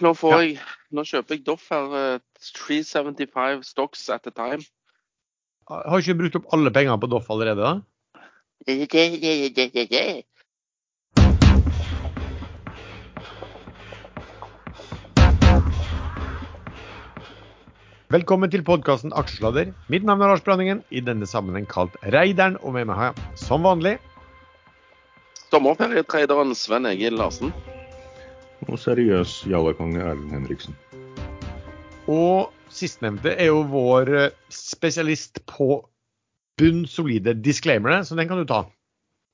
nå får jeg Nå kjøper jeg Doff her. eh, 375 stocks at a time. Har ikke brukt opp alle pengene på Doff allerede, da? Velkommen til podkasten Aksjesladder. Mitt navn er Lars Branningen, i denne sammenheng kalt Reideren, og med meg har jeg som vanlig Sommerferietraderen Sven Egil Larsen. Og seriøs jallakonge Erlend Henriksen. Og sistnevnte er jo vår eh, spesialist på bunnsolide disclaimere, så den kan du ta.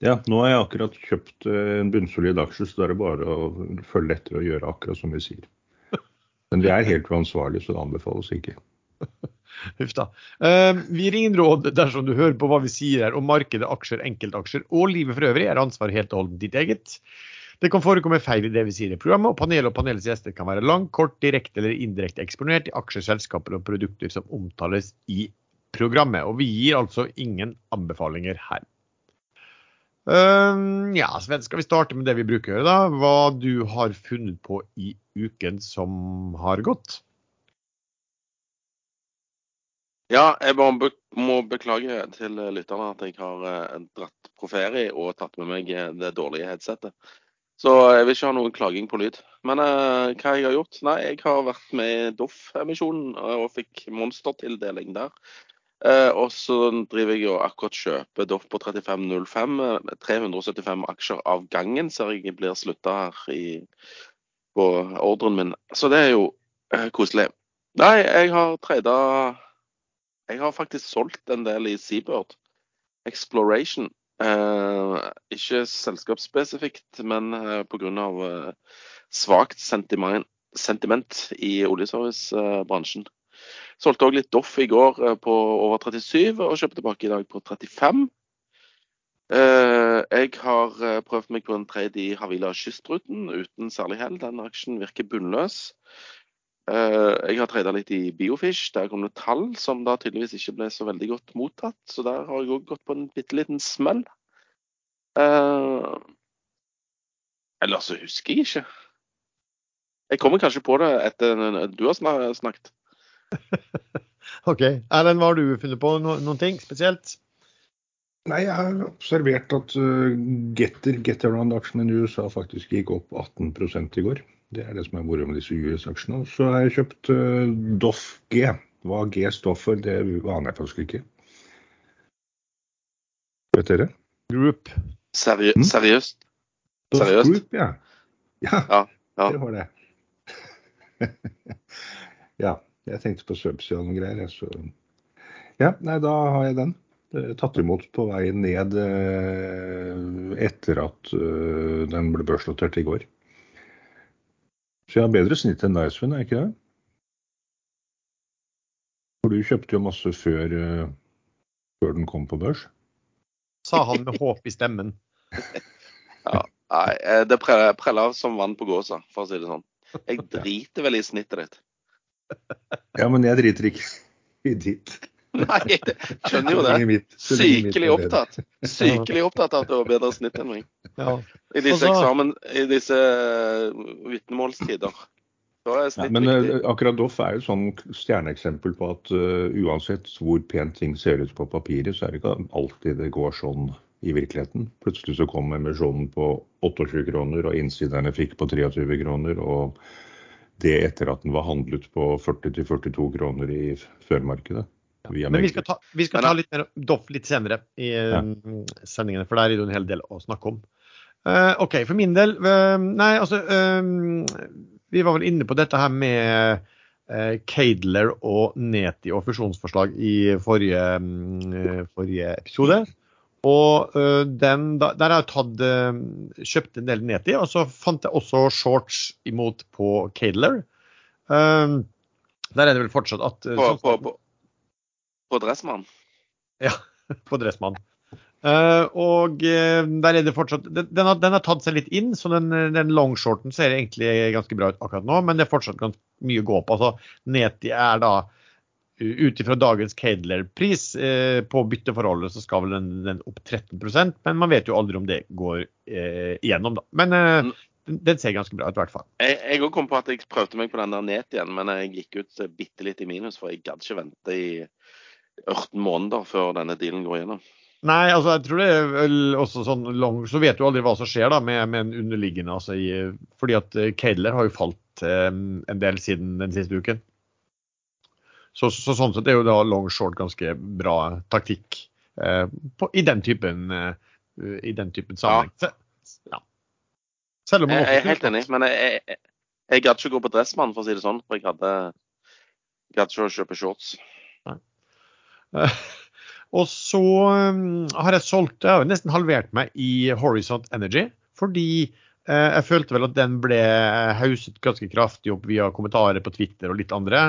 Ja, nå har jeg akkurat kjøpt eh, en bunnsolid aksje, så da er det bare å følge etter og gjøre akkurat som vi sier. Men vi er helt uansvarlige, så det anbefales ikke. Huff da. Eh, vi gir ingen råd dersom du hører på hva vi sier her om markedet, aksjer, enkeltaksjer og livet for øvrig, er ansvaret helt og holdent ditt eget. Det kan forekomme feil i det vi sier i programmet, og panelet og panelets gjester kan være lang, kort, direkte eller indirekte eksponert i aksjer, selskaper og produkter som omtales i programmet. Og vi gir altså ingen anbefalinger her. Um, ja, Sven, skal vi starte med det vi bruker å gjøre, da? Hva du har funnet på i uken som har gått? Ja, jeg bare må beklage til lytterne at jeg har eh, dratt på ferie og tatt med meg eh, det dårlige headsetet. Så jeg vil ikke ha noen klaging på lyd. Men uh, hva jeg har gjort? Nei, jeg har vært med i Doff-emisjonen og fikk monstertildeling der. Uh, og så driver jeg og akkurat kjøper Doff på 35,05. eh, 375 aksjer av gangen ser jeg blir slutta her i, på ordren min. Så det er jo uh, koselig. Nei, jeg har trada Jeg har faktisk solgt en del i Seabird. Exploration. Eh, ikke selskapsspesifikt, men eh, pga. Eh, svakt sentiment, i oljeservicebransjen. Solgte òg litt Doff i går eh, på over 37 og kjøpte tilbake i dag på 35. Eh, jeg har prøvd meg på en trade i Havila Kystruten uten særlig hell. Den aksjen virker bunnløs. Eh, jeg har treda litt i Biofish. Der kom det tall som da tydeligvis ikke ble så veldig godt mottatt. Så der har jeg òg gått på en bitte liten smell. Eh, Eller så husker jeg ikke. Jeg kommer kanskje på det etter du har snakket. OK. Erlend, hva har du funnet på? No noen ting spesielt? Nei, jeg har observert at uh, Getter, Getaround-aksjen i USA faktisk gikk opp 18% i går. Det er det som er moro med disse US-aksjene. Så har jeg kjøpt uh, Doff G. Hva G står for, det aner jeg faktisk ikke. Vet dere? Group. Seriø Mm. Seriøst. Doff Seriøst? Group, ja. Ja, Ja, ja. det var det. ja, jeg tenkte på Subsea og noen greier. jeg, Så. Ja, nei, da har jeg den. Eh, Tatt imot på vei ned eh, etter at eh, den ble børsnotert i går. Så jeg har bedre snitt enn deg, Sven, er ikke det? For du kjøpte jo masse før, eh, før den kom på børs. Sa han med håp i stemmen. ja, Nei, eh, det pre- preller som vann på gåsa, for å si det sånn. Jeg driter vel i snittet ditt. Ja, men jeg driter ikke i ditt. Nei, jeg skjønner jo det. Sykelig opptatt. Sykelig opptatt av at du har bedre snitt enn meg. I disse eksamen, i disse eh, vitnemålstider. Er Ja, men viktig. eh, akkurat Doff er jo et sånn stjerneeksempel på at uh, uansett hvor pent ting ser ut på papiret, så er det ikke alltid det går sånn i virkeligheten. Plutselig så kom emisjonen på 28 kroner, og innsiderne fikk på 23 kroner. Og det etter at den var handlet på 40-42 kroner i førmarkedet. Via Men vi skal, ta, vi skal ta litt mer Doff litt senere i Ja. mm, sendingene, for der er det jo en hel del å snakke om. Uh, OK, for min del uh, Nei, altså uh, Vi var vel inne på dette her med Cadler og Neti og fusjonsforslag i forrige, eh, forrige episode. Og eh, den, da, der har jeg tatt, eh, kjøpt en del Neti, og så fant jeg også shorts imot på Cadler. Eh, der er det vel fortsatt at eh, På, på, på, på Dressmann. Ja, på Dressmann. Uh, og uh, der er det fortsatt Den, den, har, den har tatt seg litt inn, så den, den longshorten ser egentlig ganske bra ut akkurat nå. Men det er fortsatt ganske mye å gå på. Altså, Neti er da uh, ut ifra dagens Cadler-pris eh, på bytteforholdet, så skal vel den, den opp 13% men man vet jo aldri om det går igjennom, da. Men Mm. den, ser ganske bra ut, i hvert fall. Jeg, òg kom på at jeg prøvde meg på den der net igjen, men jeg gikk ut bitte litt i minus, for jeg gadd ikke vente i 18 måneder før denne dealen går gjennom. Nei, altså jeg tror det er vel også sånn lang Så vet du aldri hva som skjer da med, med en underliggende. Altså, i, fordi at eh, Cadler har jo falt eh, en del siden den siste uken. Så, så sånn sett er jo da long short ganske bra taktikk eh, på, i den typen eh, i den typen sammenheng. Se- Ja. Selv om man Jeg, jeg er helt enig, men jeg, jeg, jeg gadd ikke gå på Dressmann, for å si det sånn. For jeg hadde gadd ikke å kjøpe shorts. Eh, Og så um, har jeg solgt Jeg har nesten halvert meg i Horizont Energy. Fordi eh, jeg følte vel at den ble hauset ganske kraftig opp via kommentarer på Twitter og litt andre.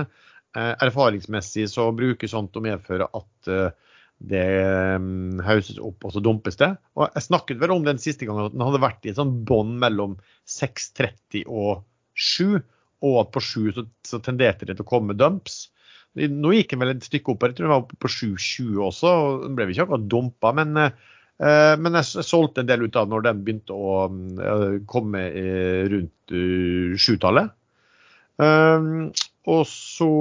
Eh, erfaringsmessig så bruker sånt å medføre at eh, det um, hauses opp, og så dumpes det. Og jeg snakket vel om den siste gangen at den hadde vært i et sånn bånd mellom 6,30 og 7, og at på 7 så, så tenderte det til å komme dumps. Nå gikk den vel et stykke opp, jeg tror den var oppe på 7,20 også. og Den ble ikke akkurat dumpa, men, eh, men jeg solgte en del ut av når den begynte å eh, komme eh, rundt sjutallet. Um, og så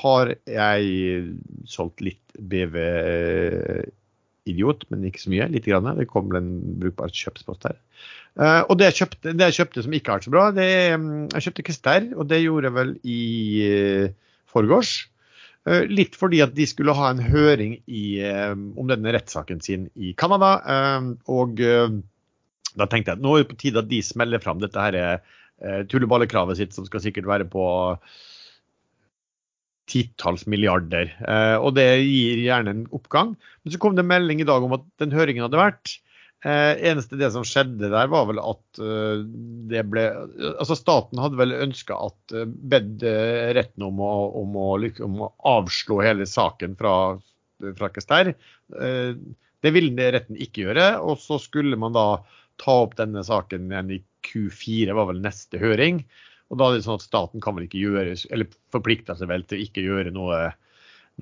har jeg solgt litt BV Idiot, men ikke så mye. Litt grann. Det kom en brukbar kjøpspost her. Uh, og det jeg, kjøpte, det jeg kjøpte som ikke har vært så bra, det er, mm, jeg kjøpte Kester, og det gjorde jeg vel i uh, forgårs. Eh, litt fordi at de skulle ha en høring i, eh, om denne rettssaken sin i Canada. eh, og da tenkte jeg at nå er det på tide at de smeller fram dette her tulleballekravet sitt, som skal sikkert være på titalls milliarder. Og det gir gjerne en oppgang. Men så kom det melding i dag om at den høringen hadde vært. Eh, eneste det som skjedde der, var vel at uh, det ble Altså staten hadde vel ønska at uh, bedt eh, retten om å, om, å, om å avslå hele saken fra, fra Kester. Eh, det ville retten ikke gjøre. Og så skulle man da ta opp denne saken igjen i Q4, var vel neste høring. Og da er det sånn at staten kan vel ikke gjøre, eller forplikter seg vel til ikke gjøre noe,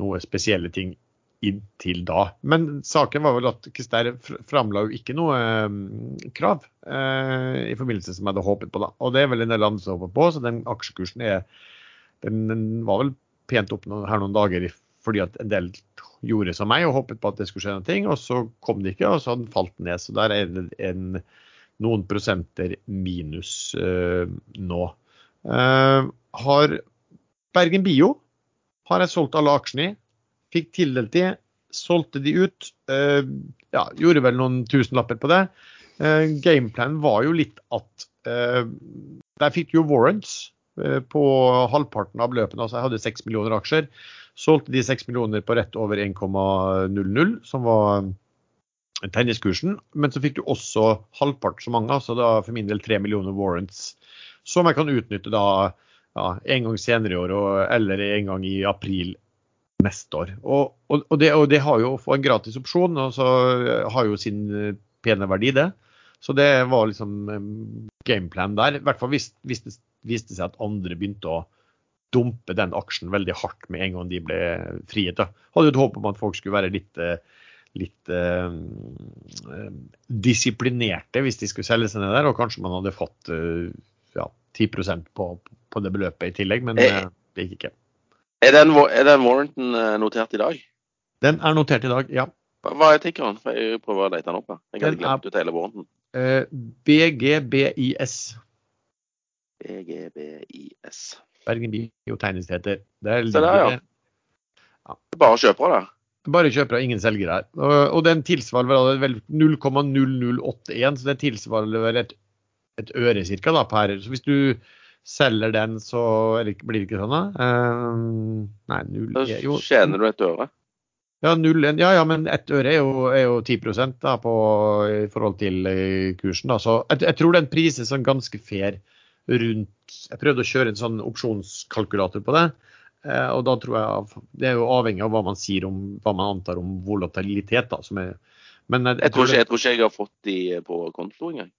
noe spesielle ting inntil da. Men saken var vel at Kester framla jo ikke noe eh, krav eh, i forbindelse som jeg hadde håpet på. da. Og det er vel en del andre som håper på, så den aksjekursen er, den, den var vel pent opp noen, her noen dager fordi at en del gjorde som meg og håpet på at det skulle skje noe, og så kom det ikke, og så hadde den falt ned. Så der er det en, noen prosenter minus eh, nå. Eh, har Bergen Bio har jeg solgt alle aksjene i. Fikk tildelt de, solgte de ut. eh, ja, gjorde vel noen tusenlapper på det. Uh, gameplanen var jo litt at eh, Der fikk du jo warrants eh, på halvparten av beløpene. Altså jeg hadde 6 millioner aksjer. Solgte de 6 millioner på rett over 1,00, som var tenniskursen. Men så fikk du også halvpart så mange, altså da for min del 3 millioner warrants. Som jeg kan utnytte da ja, en gang senere i år eller en gang i april neste år. Og, og, og, det, og det har jo en gratis opsjon, og så har jo sin eh, pene verdi, det. Så det var liksom eh, gameplan der. I hvert fall hvis, hvis det viste seg at andre begynte å dumpe den aksjen veldig hardt med en gang de ble friet. Da. Hadde jo et håp om at folk skulle være litt, eh, litt eh, eh, disiplinerte hvis de skulle selge seg ned der, og kanskje man hadde fått eh, ja, 10 på, på det beløpet i tillegg, men Eh. eh, det gikk ikke. Er den, er den warranten eh, notert i dag? Den er notert i dag, ja. Hva er tikkeren? Jeg prøver å lete den opp. Jeg hadde glemt ut hele warranten. Eh, BGBIS. EGBIS. Bergen Biotegnes det heter. Der Se der, ja. ligger det. Ja. bare kjøpere, det. Bare kjøpere ingen selgere her. Og, og den tilsvarer vel 0,0081, så det tilsvarer vel et, et øre cirka da, per. Så hvis du selger den, så er blir det ikke sånn, da? Uh, nei, null Da er jo tjener du et øre. Ja, null, ja, ja, men ett øre er jo, er jo 10 da, på, i forhold til eh, kursen. Da. Så jeg, jeg tror den prises sånn ganske fair rundt Jeg prøvde å kjøre en sånn opsjonskalkulator på det. Eh, og da tror jeg Det er jo avhengig av hva man sier om hva man antar om volatilitet. Da, som er, men jeg, Jeg tror, ikke, jeg tror ikke jeg har fått de på konto engang.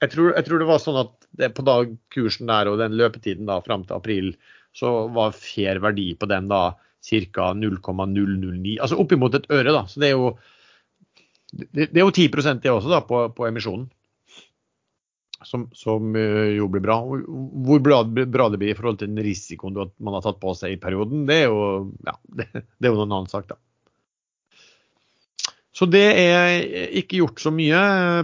Jeg tror, jeg tror det var sånn at det, på dag kursen der og den løpetiden da fram til april, så var fair verdi på den da ca. 0,009. Altså oppimot et øre, da. Så det er jo det, det er jo 10 det også da på, på emisjonen. som, som eh, jo blir bra. Hvor bra, det blir i forhold til den risikoen man har tatt på seg i perioden, det er jo, ja, det, det er jo noen annen sak, da. Så det er ikke gjort så mye.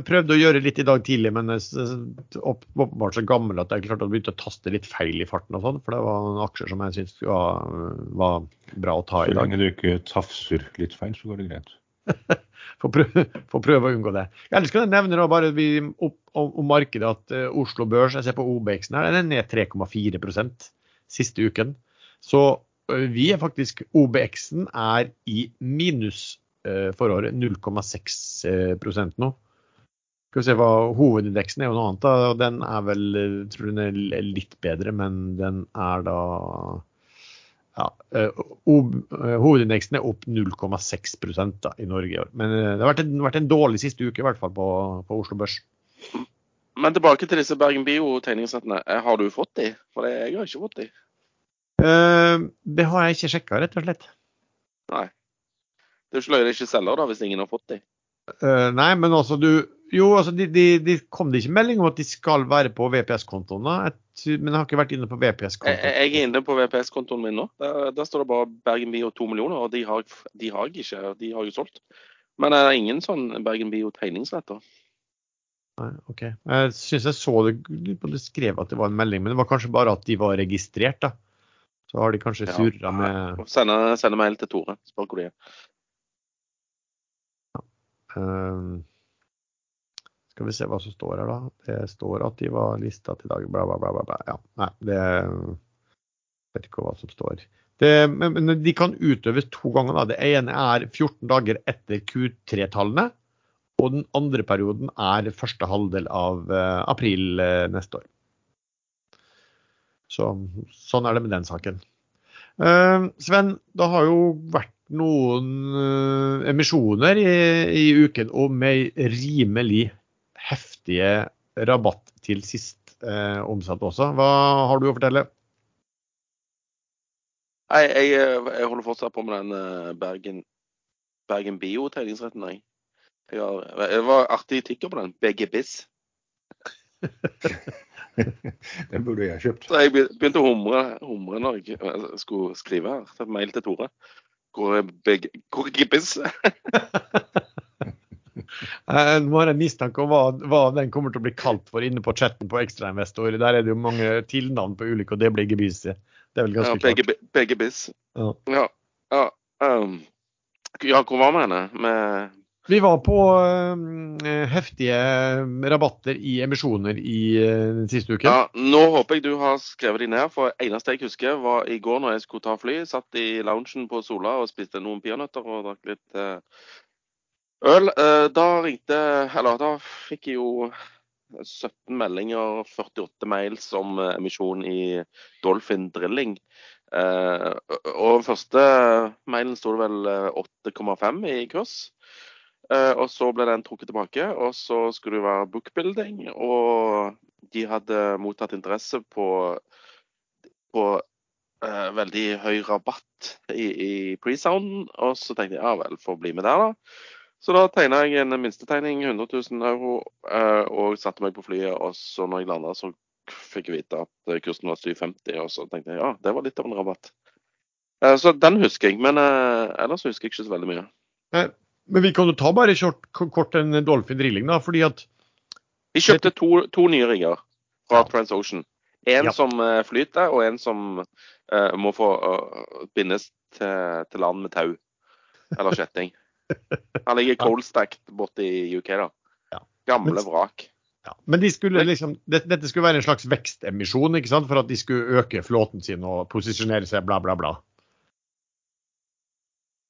Prøvde å gjøre litt i dag tidlig, men åpenbart så gammel at jeg klarte å begynne å taste litt feil i farten og sånn. For det var en aksjer som jeg syntes var, var, bra å ta i dag. Så lenge du ikke tafser litt feil, så går det greit. Få prøve, prøve, å unngå det. Ellers kan jeg nevne da bare vi, opp, om, om, markedet at uh, Oslo Børs, jeg ser på OBX-en her, den er ned 3,4% siste uken. Så uh, vi er faktisk OBX-en er i minus uh, for året. 0,6 nå. Skal vi se hva Hovedindeksen er jo noe annet. da, og Den er vel, jeg tror den er litt bedre, men den er da ja, eh, eh, Hovedindeksen er opp 0,6 i Norge i år. Men eh, det har vært en, vært en, dårlig siste uke, i hvert fall på, på Oslo Børs. Men tilbake til disse Bergen Bio-tegningssettene. Har du fått de? For jeg har ikke fått de. Uh, det har jeg ikke sjekka, rett og slett. Nei. Det er jo ikke løye de ikke selger, da, hvis ingen har fått de. Uh, nei, men altså du Jo, altså de, de, de kom det ikke melding om at de skal være på VPS-kontoen, men jeg har ikke vært inne på VPS-kontoen. Jeg, jeg, er inne på VPS-kontoen min nå. Der, der, står det bare Bergen Bio 2 millioner, og de har, de har jeg ikke. De har jo solgt. Men det er ingen sånn Bergen Bio tegningsretter. Nei, OK. Jeg syns jeg så det Du skrev at det var en melding, men det var kanskje bare at de var registrert, da. Så har de kanskje surra ja, med Sende, sende mail til Tore. Spør hvor de er. Ehm, skal vi se hva som står her, da. Det står at de var lista til dag, bla, bla, bla. bla. Ja, nei, det vet ikke hva som står. Det, men de kan utøves to ganger. Da. Det ene er 14 dager etter Q3-tallene. Og den andre perioden er første halvdel av uh, april uh, neste år. Så, sånn er det med den saken. Uh, Sven, det har jo vært noen uh, emisjoner i, i, uken og med rimelig heftige rabatt til sist uh, omsatt også. Hva har du å fortelle? Nei, jeg, jeg, holder fortsatt på med den Bergen, Bergen Bio-tegningsretten. Jeg. Jeg har, det var artig tikker på den. BGBIS. den burde jeg kjøpt. Så jeg begynte å humre, humre når jeg skulle skrive her. Mail til Tore. Eh, nå har jeg mistanke om hva, hva, den kommer til å bli kalt for inne på chatten på Ekstrainvestor. Der er det jo mange tilnavn på ulike, og det blir gebiss. Det er vel ganske ja, klart. Begge biss. Ja. Ja, ja, um, ja, hvor var vi henne? Med vi var på uh, heftige rabatter i emisjoner i uh, siste uken. Ja, Nå håper jeg du har skrevet de ned, for eneste jeg husker var i går når jeg skulle ta fly. Satt i loungen på Sola og spiste noen peanøtter og drakk litt øl. da ringte Eller da fikk jeg jo 17 meldinger, 48 mails om emisjon i Dolphin Drilling. og den første mailen sto det vel 8,5 i kurs. Uh, og så ble den trukket tilbake, og så skulle det være bookbuilding. Og de hadde mottatt interesse på, på uh, veldig høy rabatt i, i pre-sounden. Og så tenkte jeg ja vel, får bli med der, da. Så da tegna jeg en minstetegning, 100 000 euro, uh, og satte meg på flyet. Og så når jeg landa, så fikk jeg vite at kursen var 750, og så tenkte jeg ja, det var litt av en rabatt. så den husker jeg, men ellers husker jeg ikke så veldig mye. Men vi kan jo ta bare kort, kort en Dolphin Drilling, da, fordi at Vi kjøpte to, to nye rigger fra ja. TransOcean. En ja. som uh, flyter, og en som uh, må få uh, bindes til, til, land med tau. Eller kjetting. Han ligger coldstacked borte i UK, da. Ja. Gamle Men, vrak. Ja. Men de skulle liksom, det, dette skulle være en slags vekstemisjon ikke sant? for at de skulle øke flåten sin og posisjonere seg, bla, bla, bla.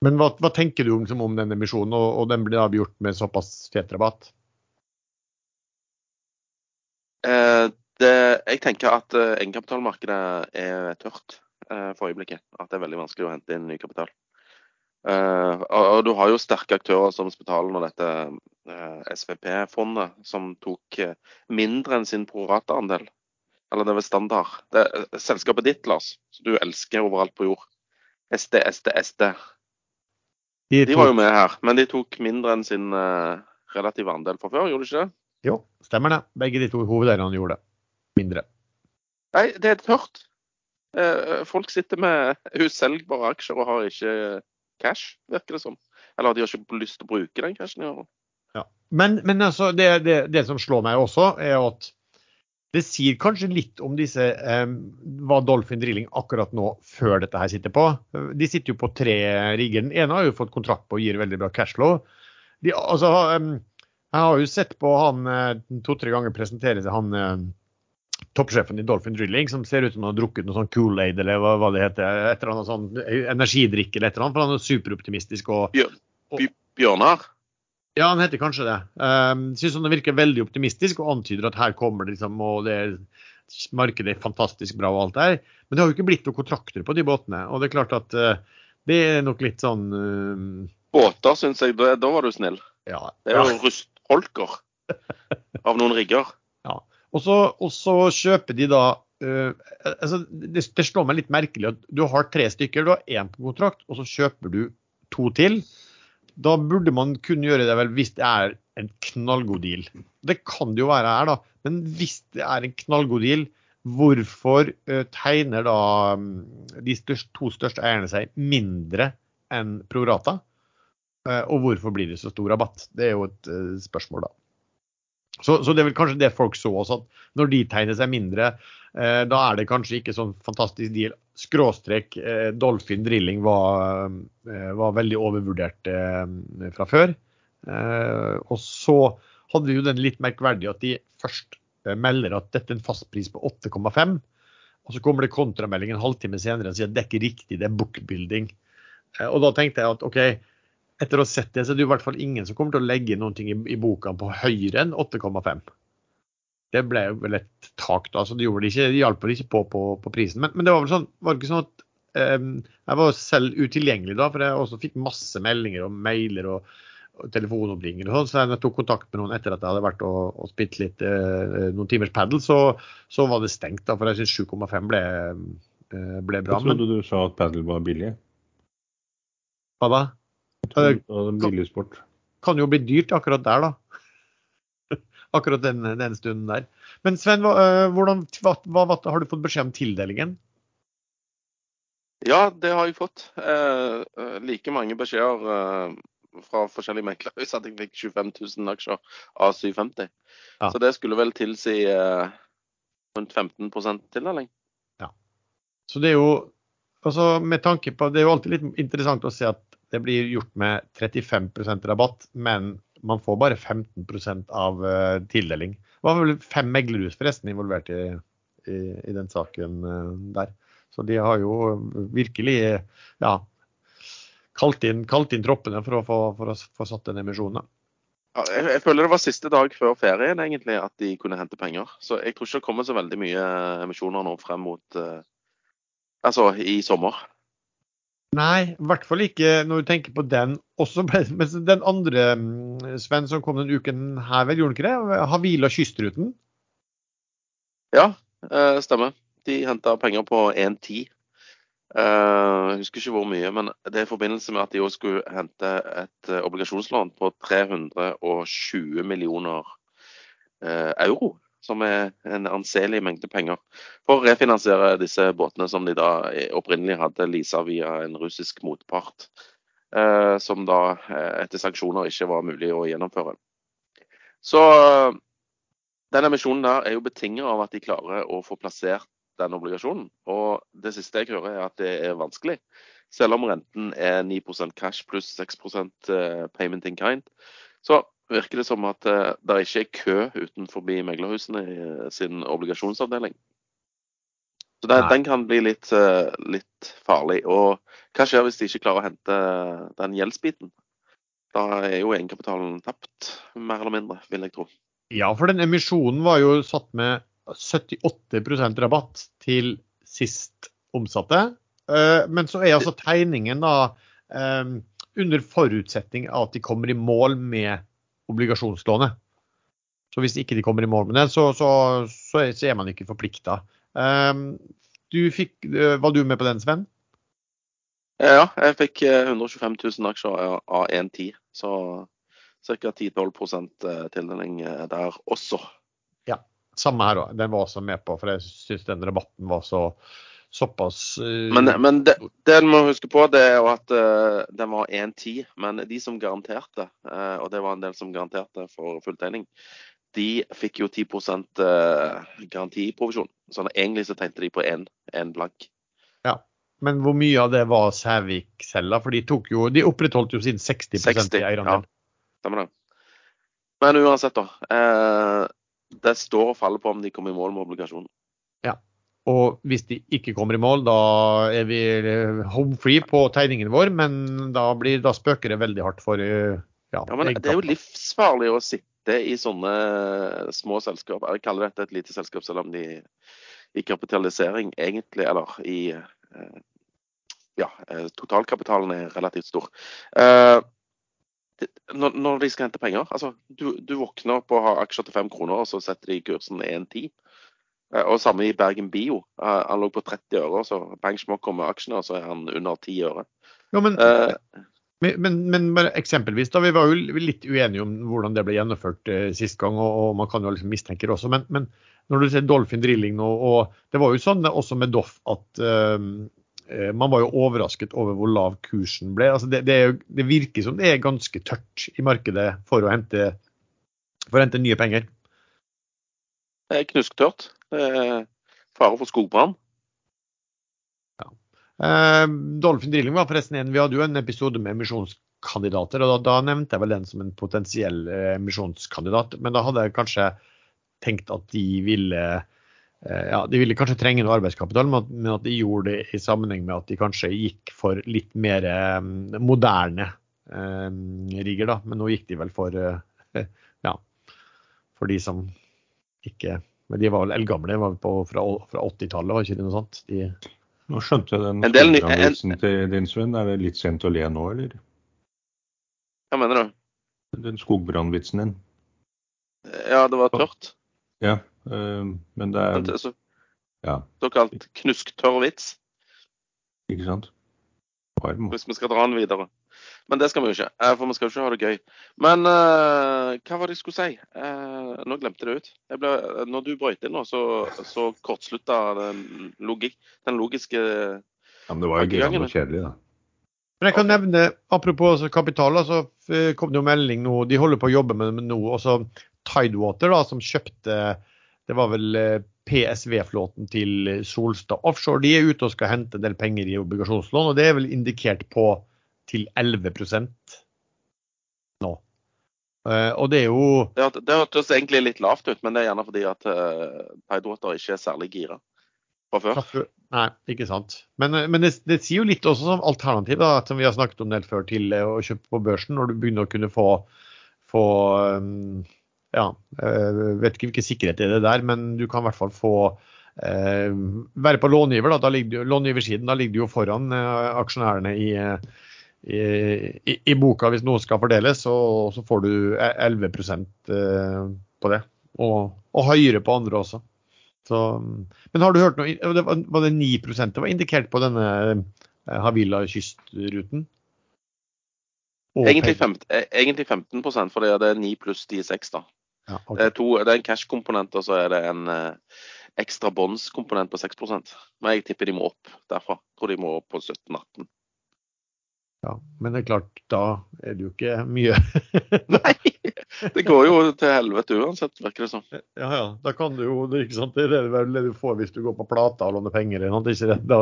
Men hva, hva tenker du om, om denne emisjonen, og, og, den blir avgjort med såpass fet rabatt? Eh, det, jeg tenker at eh, egenkapitalmarkedet er tørt eh, for øyeblikket. At det er veldig vanskelig å hente inn ny kapital. Eh, og, og, du har jo sterke aktører som Spitalen og dette eh, SVP-fondet, som tok eh, mindre enn sin prorata-andel. Eller det er vel standard. Det, selskapet ditt, Lars, som du elsker overalt på jord. SD, SD, SD. De, de var jo med her, men de tok mindre enn sin uh, relative andel fra før, gjorde de ikke det? Jo, stemmer det. Begge de to hovedeierne gjorde det. Mindre. Nei, det er tørt. Uh, folk sitter med uselgbare aksjer og har ikke cash, virker det som. Eller de har ikke lyst til å bruke den cashen. i år. Ja. Men, men altså, det, det, det som slår meg også, er at det sier kanskje litt om disse, eh, hva Dolphin Drilling akkurat nå, før dette her sitter på. De sitter jo på tre rigger. Den ene har jo fått kontrakt på og gir veldig bra cashflow. De, altså, eh, jeg har jo sett på han eh, to-tre ganger presentere seg, han eh, toppsjefen i Dolphin Drilling, som ser ut som han har drukket noe sånn Kool-Aid eller hva, hva, det heter. Et eller annet sånn energidrikk eller et eller annet, for han er superoptimistisk. og og Bjørnar? Ja, han heter kanskje det. Um, synes han virker veldig optimistisk og antyder at her kommer det liksom, og det er, markedet er fantastisk bra og alt der. Men det har jo ikke blitt noen kontrakter på de båtene. Og det er klart at uh, det er nok litt sånn uh, Båter, syns jeg. Da, da var du snill. Ja. Det er jo rustholker av noen rigger. Så, og så kjøper de da uh, altså det, det slår meg litt merkelig at du har tre stykker, du har én på kontrakt, og så kjøper du to til. Da burde man kunne gjøre det vel hvis det er en knallgod deal. Det kan det jo være her, da. Men hvis det er en knallgod deal, hvorfor uh, tegner da um, de største, to største eierne seg mindre enn Prorata? Uh, og hvorfor blir det så stor rabatt? Det er jo et uh, spørsmål, da. Så, så, det er vel kanskje det folk så også, at når de tegner seg mindre, eh, da er det kanskje ikke sånn fantastisk deal. Skråstrek eh, Dolphin Drilling var, eh, var veldig overvurdert eh, fra før. Eh, og så hadde vi jo den litt merkverdige at de først eh, melder at dette er en fastpris på 8,5. Og så kommer det kontramelding en halvtime senere og sier at det er ikke riktig, det er bookbuilding. og da tenkte jeg at OK, etter å ha sett det, så er det i hvert fall ingen som kommer til å legge noe i, i boka på høyere enn 8,5. Det ble vel et tak, da, så det, de ikke, det hjalp vel ikke på, på, på prisen. Men, men, det var vel sånn, var det ikke sånn at um, jeg var selv utilgjengelig da, for jeg også fikk masse meldinger og mailer og, og telefonoppringninger og sånn, så jeg tok kontakt med noen etter at jeg hadde vært og, og spilt litt uh, noen timers padel, så, så, var det stengt, da, for jeg syns 7,5 ble, uh, ble bra. Jeg trodde men, du sa at padel var billig. Hva da? Sport. Kan jo bli dyrt akkurat der, da. akkurat den, den, stunden der. Men Sven, hva, hvordan, hva, hva, har du fått beskjed om tildelingen? Ja, det har jeg fått. Eh, like mange beskjeder eh, fra forskjellige meklere at jeg fikk 25 000 aksjer av 750. Ja. Så det skulle vel tilsi eh, rundt 15% tildeling. Ja. Så det er jo altså med tanke på, Det er jo alltid litt interessant å se at det blir gjort med 35% rabatt, men man får bare 15% av uh, tildeling. Det var vel fem meglerhus forresten involvert i, i, i den saken uh, der. Så de har jo virkelig ja, kalt inn, kalt inn troppene for å få, for å få satt den emisjonen. Jeg, jeg, føler det var siste dag før ferien egentlig at de kunne hente penger. Så jeg tror ikke det kommer så veldig mye emisjoner nå frem mot uh, Altså i sommer. Nei, i hvert fall ikke når du tenker på den. Også, men den andre, mm, Sven, som kom denne uken her, vel, gjorde den ikke det? Havila Kystruten? Ja, eh, stemmer. De henta penger på 1,10. Eh, jeg husker ikke hvor mye, men det er i forbindelse med at de også skulle hente et eh, obligasjonslån på 320 millioner euro som er en anselig mengde penger, for å refinansiere disse båtene som de da opprinnelig hadde leasa via en russisk motpart, eh, som da eh, etter sanksjoner ikke var mulig å gjennomføre. Så denne emisjonen der er jo betinget av at de klarer å få plassert den obligasjonen. Og det siste jeg hører, er at det er vanskelig. Selv om renten er 9% cash pluss 6 eh, payment in kind. Så virker det som at uh, det ikke er kø utenfor meglerhusene i uh, sin obligasjonsavdeling. Så det, den kan bli litt, uh, litt, farlig. Og hva skjer hvis de ikke klarer å hente den gjeldsbiten? Da er jo egenkapitalen tapt, mer eller mindre, vil jeg tro. Ja, for den emisjonen var jo satt med 78% rabatt til sist omsatte. Men så er altså tegningen da under forutsetning av at de kommer i mål med obligasjonslånet. Så hvis ikke de kommer i mål med det, så, så, så, er, man ikke forplikta. Um, uh, var du med på den, Sven? Ja, jeg fikk 125 eh, 000 aksjer av 1,10. Så Ca. 10-12 tildeling der også. Ja, Samme her òg. Den var også med på, for jeg syns den rabatten var så såpass uh, Men, men det, det må huske på, det er jo at uh, den var 1,10. Men de som garanterte, uh, og det var en del som garanterte for fulltegning, de fikk jo 10% uh, garantiprovisjon. Så egentlig så tegnte de på én blank. Ja. Men hvor mye av det var Sævik-selger? For de, tok jo, de opprettholdt jo sin 60, 60 i eierandel. Ja, stemmer det. Men uansett, da. Eh, det står og faller på om de kommer i mål med obligasjonen. Og hvis de ikke kommer i mål, da er vi home free på tegningen vår, men da, blir, da spøker det veldig hardt for ja, ja, men Det er jo livsfarlig å sitte i sånne små selskap. Jeg kaller dette et lite selskap, selv om de i kapitalisering egentlig, eller i eh, ja, eh, totalkapitalen er relativt stor. Eh, når, de skal hente penger. Altså, du, du, våkner opp og har aksjer til fem kroner, og så setter de kursen 1,10. Eh, og samme i Bergen Bio. Eh, han lå på 30 øre, så bang smokk kommer aksjene, så er han under 10 øre. Ja, men, uh, men, men, men, eksempelvis, da, vi var jo litt uenige om hvordan det ble gjennomført uh, sist gang, og, og, man kan jo liksom mistenke det også. Men, når du ser Dolphin Drilling nå, og det var jo sånn også med Doff at Eh, man var jo overrasket over hvor lav kursen ble. Altså det, det, det, virker som det er ganske tørt i markedet for å hente, for å hente nye penger. Det er knusktørt. Fare for skogbrann. Ja. Eh, Dolphin Drilling var forresten en Vi hadde jo en episode med emisjonskandidater, og da, da, nevnte jeg vel den som en potensiell eh, emisjonskandidat. Men da hadde jeg kanskje tenkt at de ville Eh, ja, De ville kanskje trenge noe arbeidskapital, men at de gjorde det i sammenheng med at de kanskje gikk for litt mer moderne eh, rigger. da, Men nå gikk de vel for ja, for de som ikke Men de var vel eldgamle, var på, fra, fra 80-tallet, var ikke det noe sånt? De, nå skjønte jeg den skogbrannvitsen til din Sven. Er det litt sent å le nå, eller? Hva mener du? Den skogbrannvitsen din. Ja, det var tørt. Ja, øh, men det er så, ja. Såkalt knusktørr vits. Ikke sant. Varm. Hvis vi skal dra den videre. Men det skal vi jo ikke, eh, for vi skal jo ikke ha det gøy. Men uh, hva var det jeg skulle si? Uh, nå glemte jeg det ut. Jeg ble, når du brøyt inn nå, så, så kortslutta den, logik, den logiske Ja, Men det var jo gøy og kjedelig, da. Men jeg kan nevne, Apropos altså, kapital, så kom det jo melding nå. De holder på å jobbe med noe, nå. også Tidewater, da, som kjøpte det var vel PSV-flåten til Solstad Offshore. De er ute og skal hente en del penger i obligasjonslån, og det er vel indikert på til 11 nå. Uh, og det er jo Det, det hørtes egentlig litt lavt ut, men det er gjerne fordi at uh, Tidewater ikke er særlig gira fra før. Nei, ikke sant. Men, men det, det, sier jo litt også som alternativ, da, som vi har snakket om del før, til å kjøpe på børsen, når du begynner å kunne få, få ja, eh, vet ikke hvilken sikkerhet det er der, men du kan i hvert fall få eh, være på långiver. Da, da ligger, långiversiden. Da ligger du jo foran eh, aksjonærene i, i, i, i, boka hvis noe skal fordeles, så, så får du 11 eh, på det. Og, og, høyere på andre også. Så, men har du hørt noe det var, var det 9 det var indikert på denne eh, Havila kystruten? Egentlig, 15, egentlig 15 for det er 9 pluss de 6, da. Ja, okay. det, er to, det, er en cash-komponent, og så er det en eh, ekstra bonds-komponent på 6% Men jeg tipper de må opp derfra. Jeg tror de må opp på 17-18. Ja, men det er klart, da er det jo ikke mye. Nei! Det går jo til helvete uansett, virker det som. Ja, ja. Da kan du jo, er ikke sant, det er det du får hvis du går på plata og låner penger. Ikke. Da,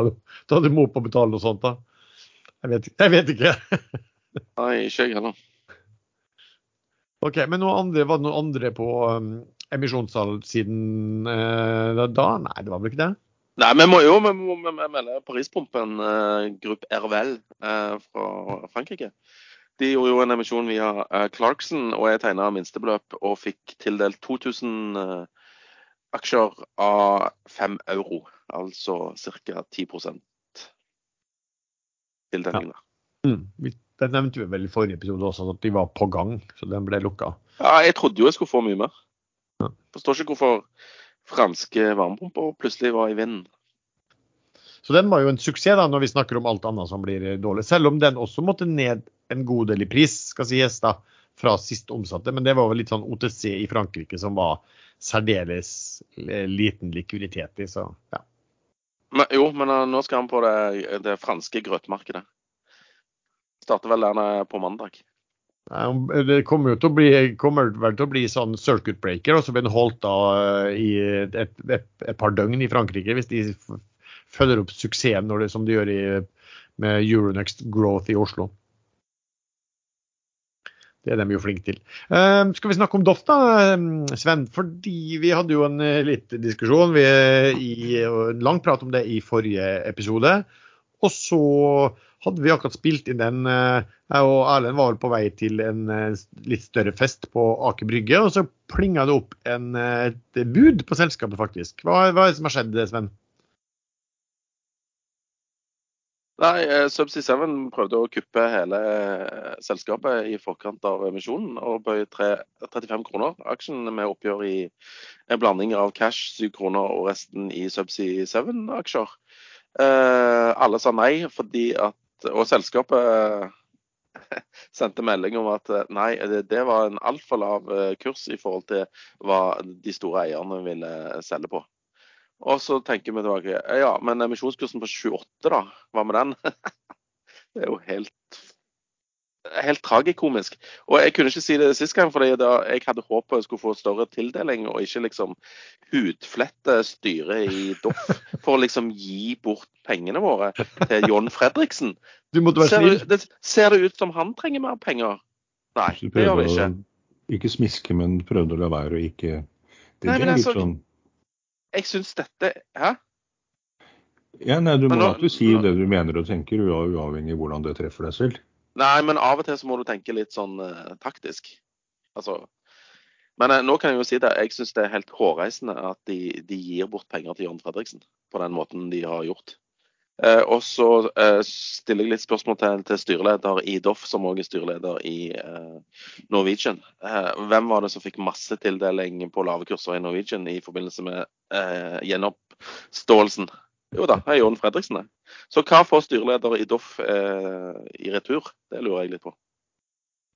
da du må på å betale noe sånt, da. Jeg vet, jeg vet ikke. Nei, ikke jeg heller. Ok, Men noe andre, var det noe andre på um, emisjonssalgssiden uh, da? Nei, det var vel ikke det? Nei, vi må jo vi må, vi melde Parispumpen, uh, Gruppe Ervel uh, fra Frankrike. De gjorde jo en emisjon via uh, Clarkson, og jeg tegna minstebeløp og fikk tildelt 2000 uh, aksjer av 5 euro. Altså ca. 10 tildeling. Ja. Mm. Den nevnte vi vel i forrige episode også, at de var på gang, så den ble lukka. Ja, jeg trodde jo jeg skulle få mye mer. Ja. Forstår ikke hvorfor franske varmepumpa plutselig var i vinden. Så den var jo en suksess da, når vi snakker om alt annet som blir dårlig. Selv om den også måtte ned en god del i pris, skal sies da. fra sist omsatte. Men det var vel litt sånn OTC i Frankrike som var særdeles eh, liten likviditet i. Så ja. Men, jo, men uh, nå skal han på det, det franske grøtmarkedet. Starter vel der på mandag. Det kommer jo bli, kommer vel til å bli sånn circuit breaker, og så blir den holdt da i et, et, et, par døgn i Frankrike, hvis de følger opp suksessen det, som de gjør i, med Euronext Growth i Oslo. Det er de jo flinke til. Uh, skal vi snakke om Doff, da, Sven? Fordi vi hadde jo en litt diskusjon. Vi, i, en lang prat om det i forrige episode. Og så hadde vi akkurat spilt inn den. Uh, jeg og Erlend var vel på vei til en litt større fest på Aker Brygge. Og så plinga det opp en, et bud på selskapet, faktisk. Hva, hva er det som har skjedd, Sven? Nei, eh, Subsea 7 prøvde å kuppe hele eh, selskapet i forkant av emisjonen og bøy 35 kroner aksjen med oppgjør i en blanding av cash 7 kroner og resten i Subsea 7-aksjer. Eh, alle sa nei fordi at Og selskapet sendte melding om at nei, det var en altfor lav kurs i forhold til hva de store eierne ville selge på. Og så tenker vi tilbake ja, men emisjonskursen på 28, da? Hva med den? det er jo helt helt tragikomisk. Og jeg kunne ikke si det sist gang, fordi jeg hadde håpet jeg skulle få større tildeling, og ikke liksom hudflette styret i Doff for å liksom gi bort pengene våre til John Fredriksen. Ser det, ser det ut som han trenger mer penger? Nei, det gjør det ikke. Ikke smiske, men prøvde å la være å ikke Det, Nei, litt altså, sånn jeg syns dette Hæ? Ja, nei, Du må alltid si det du mener og tenker, uavhengig av hvordan det treffer deg selv. Nei, men av og til så må du tenke litt sånn uh, taktisk. Altså Men uh, nå kan jeg jo si det. Jeg syns det er helt hårreisende at de, de, gir bort penger til Jørn Fredriksen på den måten de har gjort. Uh, og så stiller jeg litt spørsmål til, til styreleder i Doff, som òg er styreleder i Norwegian. hvem var det som fikk massetildeling på lave kurser i Norwegian i forbindelse med gjenoppståelsen? Jo da, det er Jon Fredriksen, det. Så hva får styreleder i Doff eh, i retur? Det lurer jeg litt på.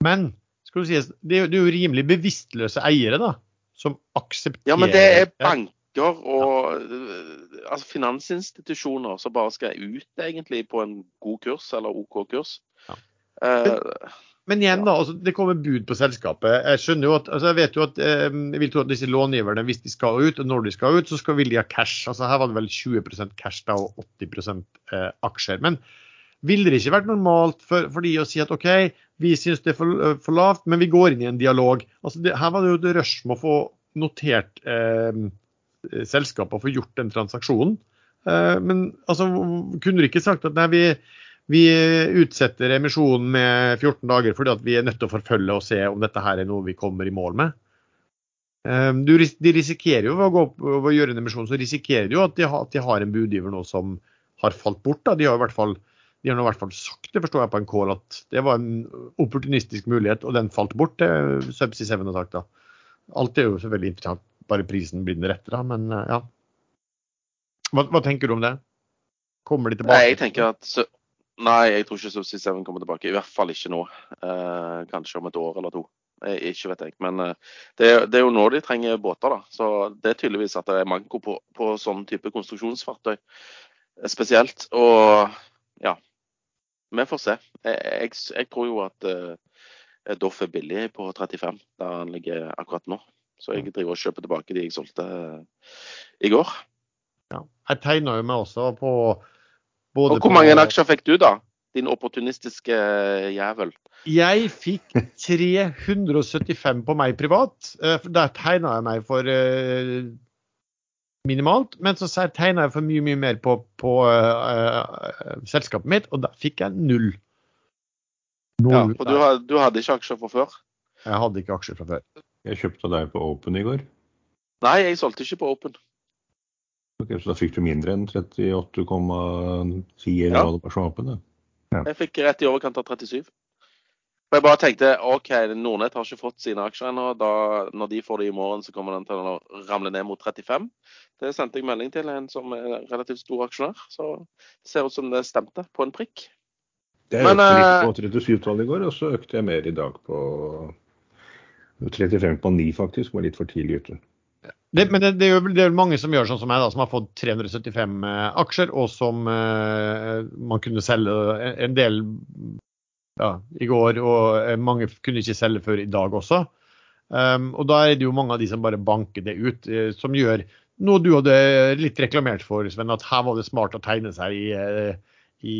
Men skal du si, det er jo rimelig bevisstløse eiere, da, som aksepterer Ja, men det er banker og eh, altså finansinstitusjoner som bare skal ut egentlig på en god kurs eller OK kurs. Ja. Eh, men igjen, da, altså, det kommer bud på selskapet. Jeg skjønner jo at, altså, jeg vet jo at, eh, jeg vil tro at disse långiverne, hvis de skal ut, og når de skal ut, så skal vil de ha cash. Altså Her var det vel 20 cash da, og 80 eh, aksjer. Men ville det ikke vært normalt for, for, de å si at OK, vi syns det er for, eh, for, lavt, men vi går inn i en dialog. Altså det, Her var det jo et rush med å få notert eh, selskapet og få gjort den transaksjonen. Eh, men altså, kunne du ikke sagt at nei, vi vi utsetter emisjonen med 14 dager fordi vi er nødt til å forfølge og se om dette her er noe vi kommer i mål med. Ehm, du, de risikerer jo ved å, gå opp, å gjøre en emisjon, så risikerer de jo at de, har, at de har en budgiver nå som har falt bort. Da. De har i hvert fall de har i hvert fall sagt det forstår jeg på en call at det var en opportunistisk mulighet, og den falt bort. det Subsea 7 har sagt da. Alt er jo selvfølgelig interessant, bare prisen blir den rette, da. Men eh, ja. Hva, hva, tenker du om det? Kommer de tilbake? Nei, jeg tenker at Nei, jeg tror ikke Subsea Seven kommer tilbake. I hvert fall ikke nå. Eh, kanskje om et år eller to. Jeg, ikke vet jeg. Men eh, det, det, er jo nå de trenger båter, da. Så det er tydeligvis at det er manko på, på sånn type konstruksjonsfartøy eh, spesielt. Og ja, vi får se. Jeg, jeg, jeg tror jo at eh, Doff er billig på 35, der han ligger akkurat nå. Så jeg driver og kjøper tilbake de jeg solgte eh, i går. Ja, jeg tegner jo meg også på både og hvor mange aksjer fikk du, da? Din opportunistiske eh, jævel. Jeg fikk 375 på meg privat. Eh, der tegna jeg meg for eh, minimalt. Men så tegna jeg for mye mye mer på, på uh, selskapet mitt, og da fikk jeg null. null ja, og du, du, hadde ikke aksjer fra før? Jeg hadde ikke aksjer fra før. Jeg kjøpte deg på Open i går. Nei, jeg solgte ikke på Open. Ok, Så da fikk du mindre enn 38,10 eller ja. hva det var? Ja. Jeg fikk rett i overkant av 37. Og jeg bare tenkte OK, Nordnett har ikke fått sine aksjer ennå. Når de får det i morgen, så kommer den til å ramle ned mot 35. Det sendte jeg melding til en som er relativt stor aksjonær. Så det ser ut som det stemte på en prikk. Det økte litt eh, på 37-tallet i går, og så økte jeg mer i dag på 35,9 faktisk, var litt for tidlig ute. Det, men det, det, er jo, det er mange som gjør sånn som meg, da, som har fått 375 eh, aksjer, og som eh, man kunne selge en del ja, i går, og mange kunne ikke selge før i dag også. Um, og da er det jo mange av de som bare banker det ut, eh, som gjør noe du hadde litt reklamert for, Sven, at her var det smart å tegne seg i, eh, i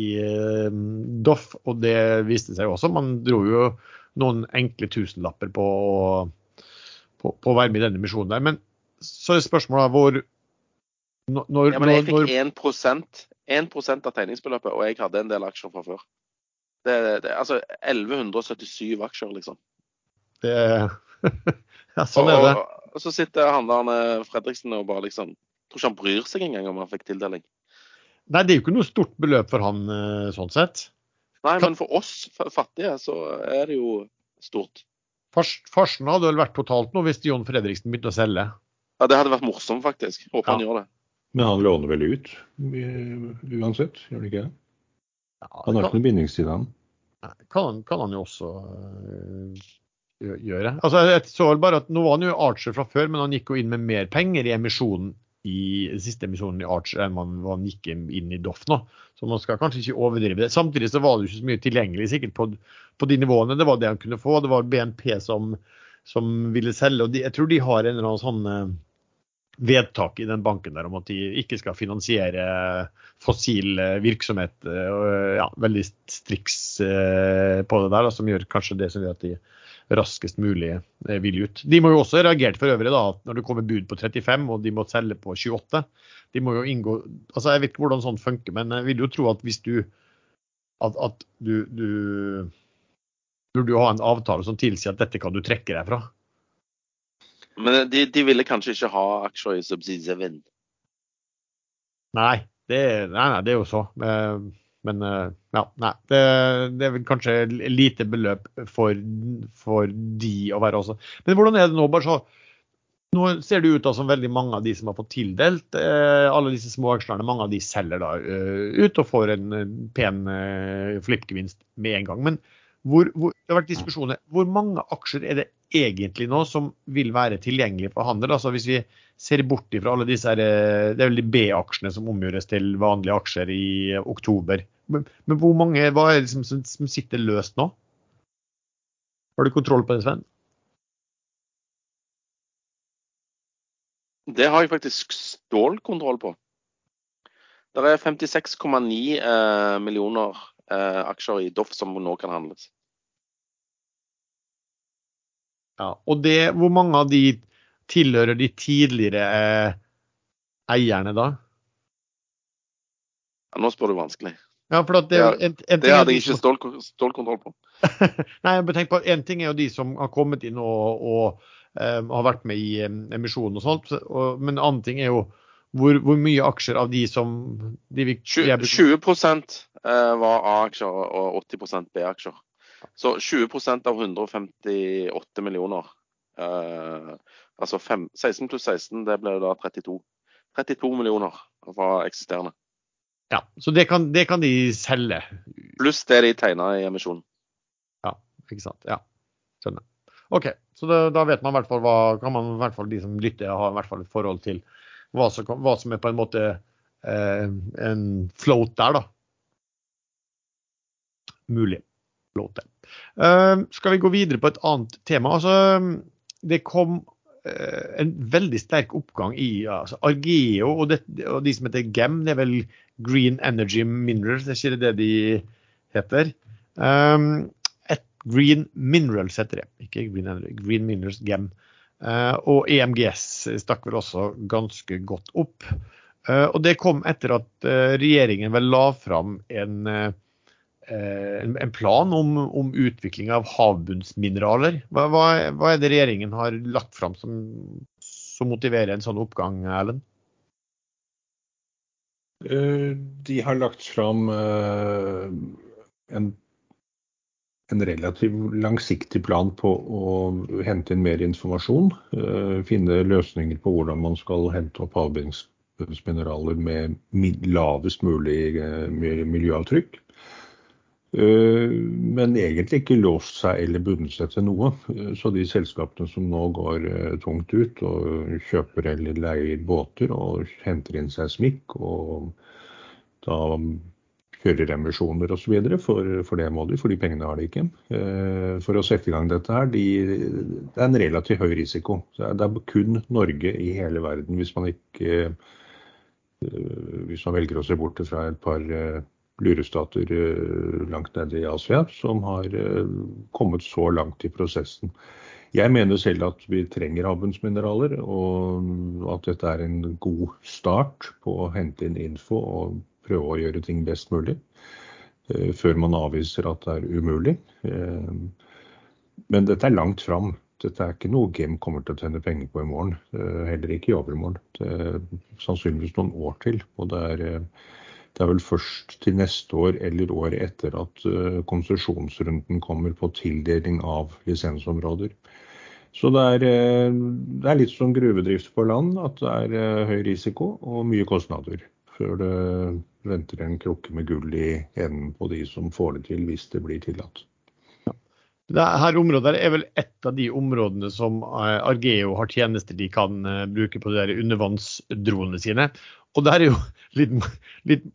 Doff, og det viste seg jo også. Man dro jo noen enkle tusenlapper på å være med i denne misjonen der. Men så er spørsmålet hvor når, ja, men Jeg fikk 1%, 1 av tegningsbeløpet, og jeg hadde en del aksjer fra før. Det, det, altså 1177 aksjer, liksom. Det Ja, sånn er det. Og, og så sitter han der Fredriksen og bare liksom Tror ikke han bryr seg engang om han fikk tildeling. Nei, det er jo ikke noe stort beløp for han eh, sånn sett. Nei, men for oss fattige så er det jo stort. Farsen hadde vel vært totalt nå hvis Jon Fredriksen begynte å selge? Ja, det hadde vært morsomt, faktisk. Håper ja. han gjør det. Men han låner vel ut uansett, gjør det ikke det? Ja, han har ikke noe bindingstid, han. Kan, kan han jo også øh, gjøre. Altså, jeg så vel bare at Nå var han jo Archer fra før, men han gikk jo inn med mer penger i emisjonen i siste emisjonen i Archer enn man, man gikk inn i Doff nå. Så man skal kanskje ikke overdrive det. Samtidig så var det jo ikke så mye tilgjengelig sikkert på, på de nivåene. Det var det han kunne få. Det var BNP som, som ville selge. og de, Jeg tror de har en eller annen sånn eh, vedtak i den banken der om at de ikke skal finansiere fossil eh, virksomhet. og ja, veldig striks på det der, da, som gjør kanskje det som gjør at de raskest mulig eh, vil ut. De må jo også reagert for øvrig da, når det kommer bud på 35 og de må selge på 28. De må jo inngå, altså Jeg vet ikke hvordan sånt funker, men jeg vil jo tro at hvis du at, at du, du burde jo ha en avtale som tilsier at dette kan du trekke deg fra. Men de, de ville kanskje ikke ha aksjer i Subside 7? Nei, det, nei, nei, det er jo så. Eh, men eh, ja, nei. Det, det, er vel kanskje lite beløp for, for, de å være også. Men hvordan er det nå? bare så nå ser det ut da som veldig mange av de som har fått tildelt eh, alle disse små aksjene, mange av de selger da ut og får en pen uh, flippgevinst med en gang. Men hvor, hvor, det har vært diskusjoner. Hvor mange aksjer er det egentlig nå som vil være tilgjengelige for handel? Altså Hvis vi ser bort ifra alle disse her, eh, det er vel de B-aksjene som omgjøres til vanlige aksjer i oktober. Men, men hvor mange hva er det som, som, sitter løst nå? Har du kontroll på det, Sven? Det har jeg faktisk stålkontroll på. Det er 56,9 eh, millioner aksjer i Doff som nå kan handles. Ja, og det, Hvor mange av de tilhører de tidligere eh, eierne da? Ja, nå spør du vanskelig. Ja, for det, en, en det hadde jeg ikke stål, stålkontroll på. Nei, jeg tenk på En ting er jo de som har kommet inn og, og um, har vært med i um, emisjonen og sånt, og, men en annen ting er jo hvor, hvor, mye aksjer av de som de, vil, 20, 20 eh, var A-aksjer og 80% B-aksjer. Så 20% av 158 millioner Eh, Altså fem, 16 pluss 16, det ble da 32. 32 millioner var eksisterende. Ja, Så det kan, det kan de selge? Pluss det de tegna i emisjonen. Ja, ikke sant. Ja, skjønner. OK, så da, da vet man i hvert fall hva kan man i hvert fall de som lytter, har i hvert fall et forhold til hva som, hva som er på en måte eh, en float der, da. Mulig float der. Eh, skal vi gå videre på et annet tema? Altså, det kom Eh, en veldig sterk oppgang i altså Argeo og, det, og, de som heter GEM, det er vel Green Energy Minerals, det er ikke det de heter? Um, et Green Minerals heter det, ikke Green Energy, Green Minerals GEM. Uh, og EMGS stakk vel også ganske godt opp. Uh, og det kom etter at uh, regjeringen vel la fram en Eh, en plan om, om, utvikling av havbunnsmineraler. Hva, hva, hva, er det regjeringen har lagt fram som, som motiverer en sånn oppgang, Erlend? Eh, de har lagt fram eh, en, en relativt langsiktig plan på å hente inn mer informasjon. Finne løsninger på hvordan man skal hente opp havbunnsmineraler med lavest mulig miljøavtrykk. Men egentlig ikke låst seg eller bundet seg til noe. Så de selskapene som nå går tungt ut og kjøper eller leier båter og henter inn seismikk og da kjører emisjoner osv. For, for det må de, for de pengene har de ikke. Eh, for å sette i gang dette her, de, det er en relativt høy risiko. Det er kun Norge i hele verden, hvis man ikke eh, hvis man velger å se bort fra et par eh, lurestater langt nede i Asia, som har kommet så langt i prosessen. Jeg mener selv at vi trenger havbunnsmineraler, og at dette er en god start på å hente inn info og prøve å gjøre ting best mulig. Eh, før man avviser at det er umulig. Eh, men dette er langt fram. Dette er ikke noe GEM kommer til å tjene penger på i morgen. Eh, heller ikke i overmorgen. Det er sannsynligvis noen år til. Og det er, det er vel først til neste år eller året etter at konsesjonsrunden kommer på tildeling av lisensområder. Så det er, det er, litt som gruvedrift på land, at det er høy risiko og mye kostnader før det venter en krukke med gull i enden på de som får det til, hvis det blir tillatt. Dette området er vel et av de områdene som eh, Argeo har tjenester de kan eh, bruke på de undervannsdronene sine. Og det er jo litt, litt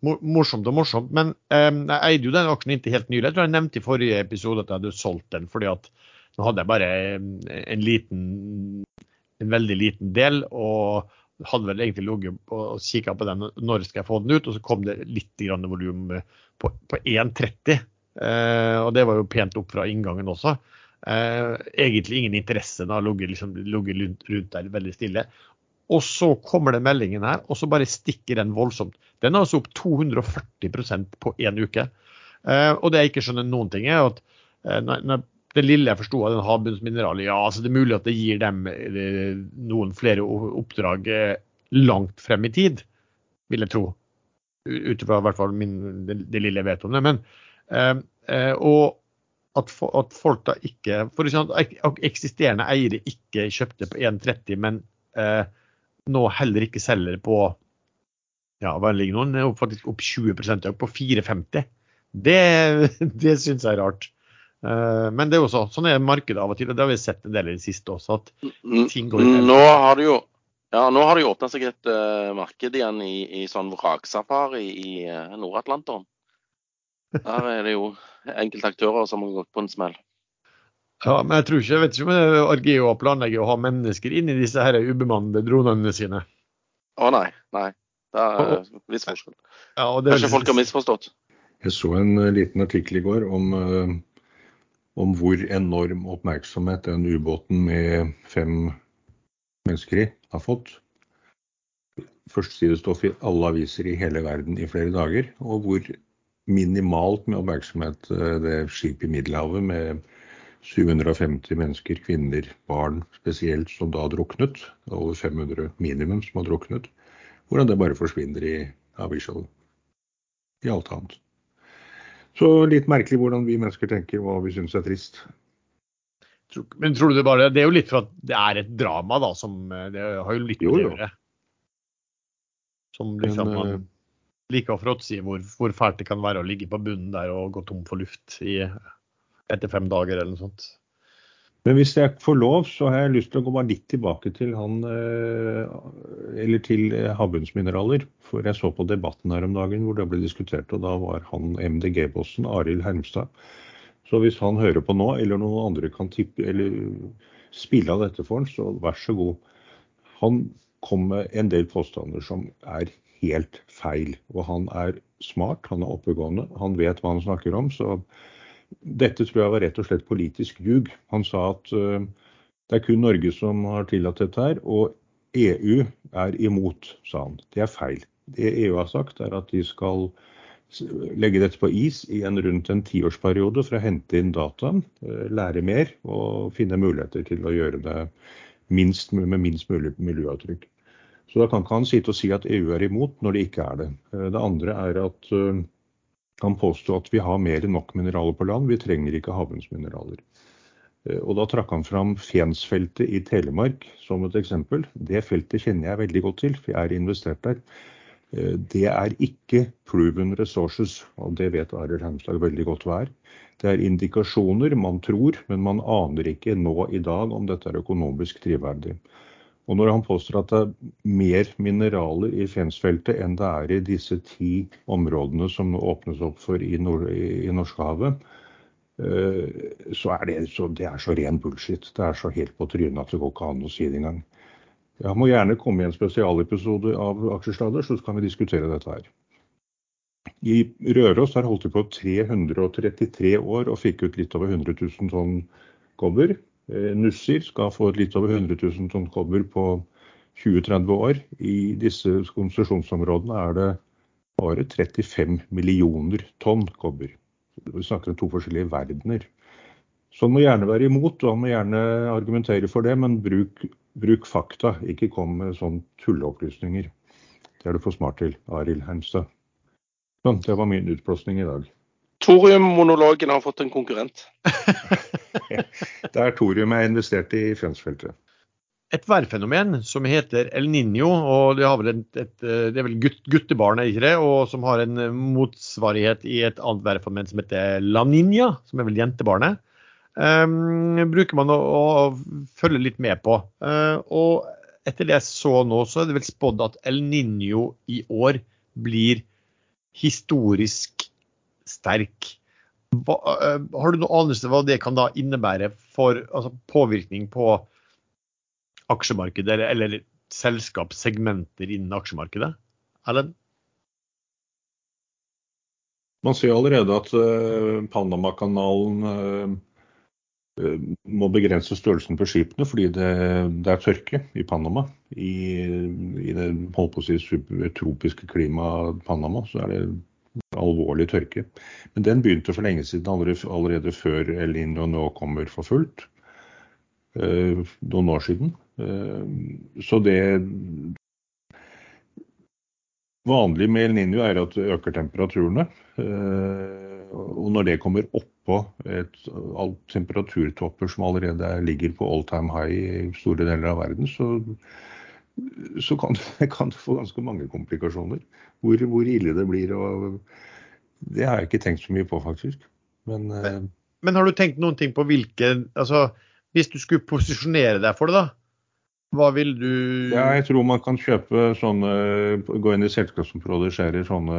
morsomt og morsomt, men eh, jeg eide jo den aksjen inntil helt nylig. Jeg tror jeg nevnte i forrige episode at jeg hadde solgt den fordi at nå hadde jeg bare en liten, en veldig liten del. og hadde vel egentlig ligget og kikka på den når skal jeg få den ut, og så kom det litt volum på, på 1,30. Eh, og det var jo pent opp fra inngangen også. Eh, egentlig ingen interesse. da, ligget liksom, rundt, der veldig stille. Og så kommer den meldingen her, og så bare stikker den voldsomt. Den er altså opp 240% på én uke. Eh, og det jeg ikke skjønner noen ting, er at eh, når, det lille jeg forsto av den havbunnsmineralet, ja, altså det er mulig at det gir dem eh, noen flere oppdrag eh, langt frem i tid, vil jeg tro. Ut ifra hvert fall min, det, det, lille jeg vet om det. Men, eh, eh og at, for, at, folk da ikke for eksempel, Eksisterende eiere ikke kjøpte på 1,30, men eh, nå heller ikke selger på ja, hva ligger noen, faktisk opp 20% på 4,50. Det, det syns jeg er rart. Eh, men det er jo så, sånn er markedet av og til, og det har vi sett en del i det siste også. at ting går i Nå har det jo ja, nå har det jo åpna seg et uh, marked igjen i, i sånn vraksafari i uh, Nord-Atlanteren. Der er det jo enkelte aktører som har gått på en smell. Ja, men jeg tror ikke, jeg vet ikke om Argeo planlegger å ha mennesker inn i disse her ubemannede dronene sine. Å nei, nei. Det er en viss forskjell. Ja, Kanskje folk har misforstått. Jeg så en liten artikkel i går om uh om hvor enorm oppmerksomhet den ubåten med fem mennesker i har fått. Førstesidestoff i alle aviser i hele verden i flere dager. Og hvor minimalt med oppmerksomhet eh, det skipet i Middelhavet med 750 mennesker, kvinner, barn spesielt, som da druknet. Over 500 minimum som har druknet. Hvordan det bare forsvinner i avisa i alt annet. Så litt merkelig hvordan vi mennesker tenker hva vi syns er trist. Men tror du det bare Det er jo litt for at det er et drama, da, som Det har jo litt det å gjøre. Som liksom man eh, liker å fråtsi hvor, hvor fælt det kan være å ligge på bunnen der og gå tom for luft i, etter fem dager eller noe sånt. Men hvis jeg får lov, så har jeg lyst til å gå bare litt tilbake til han eh, Eller til eh, havbunnsmineraler. For jeg så på debatten her om dagen hvor det ble diskutert, og da var han MDG-bossen Arild Hermstad. Så hvis han hører på nå, eller noen andre kan tippe eller spille av dette for han, så vær så god. Han kom med en del påstander som er helt feil. Og han er smart, han er oppegående, han vet hva han snakker om. så dette tror jeg var rett og slett politisk ljug. Han sa at uh, det er kun Norge som har tillatt dette her, og EU er imot, sa han. Det er feil. Det EU har sagt, er at de skal legge dette på is i en rundt en tiårsperiode for å hente inn data, uh, lære mer og finne muligheter til å gjøre det minst, med minst mulig miljøavtrykk. Så da kan ikke han sitte og si at EU er imot når det ikke er det. Uh, det andre er at kan påstå at vi har mer enn nok mineraler på land, vi trenger ikke havbunnsmineraler. Eh, og Da trakk han fram Fensfeltet i Telemark som et eksempel. Det feltet kjenner jeg veldig godt til, for jeg er investert der. Eh, det er ikke proven resources, og det vet Arild Heimstad veldig godt hva er. Det er indikasjoner man tror, men man aner ikke nå i dag om dette er økonomisk drivverdig. Og når han påstår at det er mer mineraler i Fensfeltet enn det er i disse ti områdene som nå åpnes opp for i, Nord i Norskehavet, eh, så er det, så, det er så ren bullshit. Det er så helt på trynet at det går ikke an å si det engang. Jeg må gjerne komme i en spesialepisode av Aksjesladder, så kan vi diskutere dette her. I Røros har holdt de på 333 år og fikk ut litt over 100 000 tonn kobber. Eh, Nussir skal få litt over 100 000 tonn kobber på 20-30 år. I disse konsesjonsområdene er det bare 35 millioner tonn kobber. Vi snakker om to forskjellige verdener. Så han må gjerne være imot, og han må gjerne argumentere for det, men bruk Bruk fakta, ikke kom med sånne tulleopplysninger. Det er du for smart til, Arild Heimstad. Sånn, det var min utblåsning i dag. Thoriummonologen har fått en konkurrent. det er thorium er investert i Fensfeltet. Et værfenomen som heter El Niño, og det, et, et, det er vel gutt, guttebarn, ikke det? Og som har en motsvarighet i et annet værfenomen som heter La Niña, som er vel jentebarnet um, bruker man å, å, følge litt med på. Uh, og etter det jeg så nå, så er det vel spådd at El Niño i år blir historisk sterk. Hva, uh, har du noen anelse hva det kan da innebære for altså, påvirkning på aksjemarkedet, eller, eller selskapssegmenter innen aksjemarkedet? Ellen? Man ser allerede at uh, Panamakanalen uh, Eh, må begrense størrelsen på skipene fordi det, det er tørke i Panama. I, i det holdt på å si, tropiske klimaet Panama så er det alvorlig tørke. Men den begynte for lenge siden, allerede, før El Niño nå kommer for fullt. Eh, noen år siden. Eh, så det vanlige med El Niño er at det øker temperaturene. Eh, og når det kommer oppå et, temperaturtopper som allerede ligger på all time high i store deler av verden, så, så kan du kan få ganske mange komplikasjoner. Hvor, hvor, ille det blir. og Det har jeg ikke tenkt så mye på, faktisk. Men, men, eh, men har du tenkt noen ting på hvilke altså, Hvis du skulle posisjonere deg for det, da, hva vil du Ja, jeg tror man kan kjøpe sånne Gå inn i selskap som produserer sånne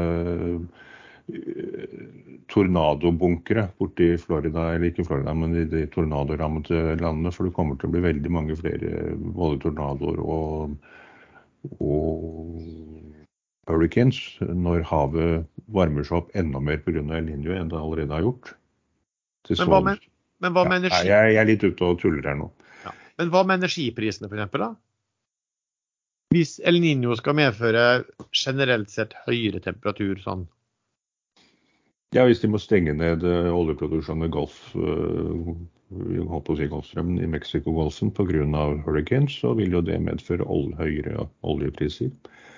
tornadobunkere borti Florida, eller ikke Florida, men i de tornadorammede landene. For det kommer til å bli veldig mange flere både tornadoer og, og hurricanes når havet varmer seg opp enda mer pga. El Niño enn det allerede har gjort. Men hva, med, men hva, med, energi? Ja, jeg, jeg, er litt ute og tuller her nå. Men hva med energiprisene f.eks.? da? Hvis El Niño skal medføre generelt sett høyere temperatur sånn? Ja, hvis de må stenge ned eh, oljeproduksjonen i Golf, å si Golfstrømmen i Mexicogolfen pga. hurricanes, så vil jo det medføre høyere oljepriser.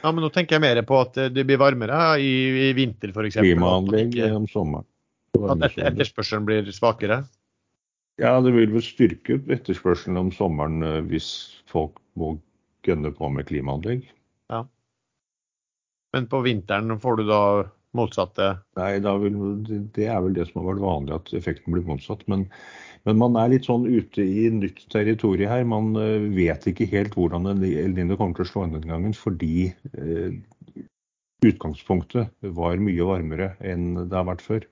Ja, men nå tenker jeg mer på at det blir varmere i, i vinter f.eks. Klimaanlegg om sommeren. At etterspørselen blir svakere? Ja, det vil vel styrke etterspørselen om sommeren eh, hvis folk må gønne på med klimaanlegg. Ja. Men på vinteren får du da motsatte? Nei, vil, det er vel det som har vært vanlig, at effekten blir motsatt. Men, men man er litt sånn ute i nytt territorium her. Man eh, vet ikke helt hvordan El Nino kommer til å slå inn den gangen, fordi eh, utgangspunktet var mye varmere enn det har vært før.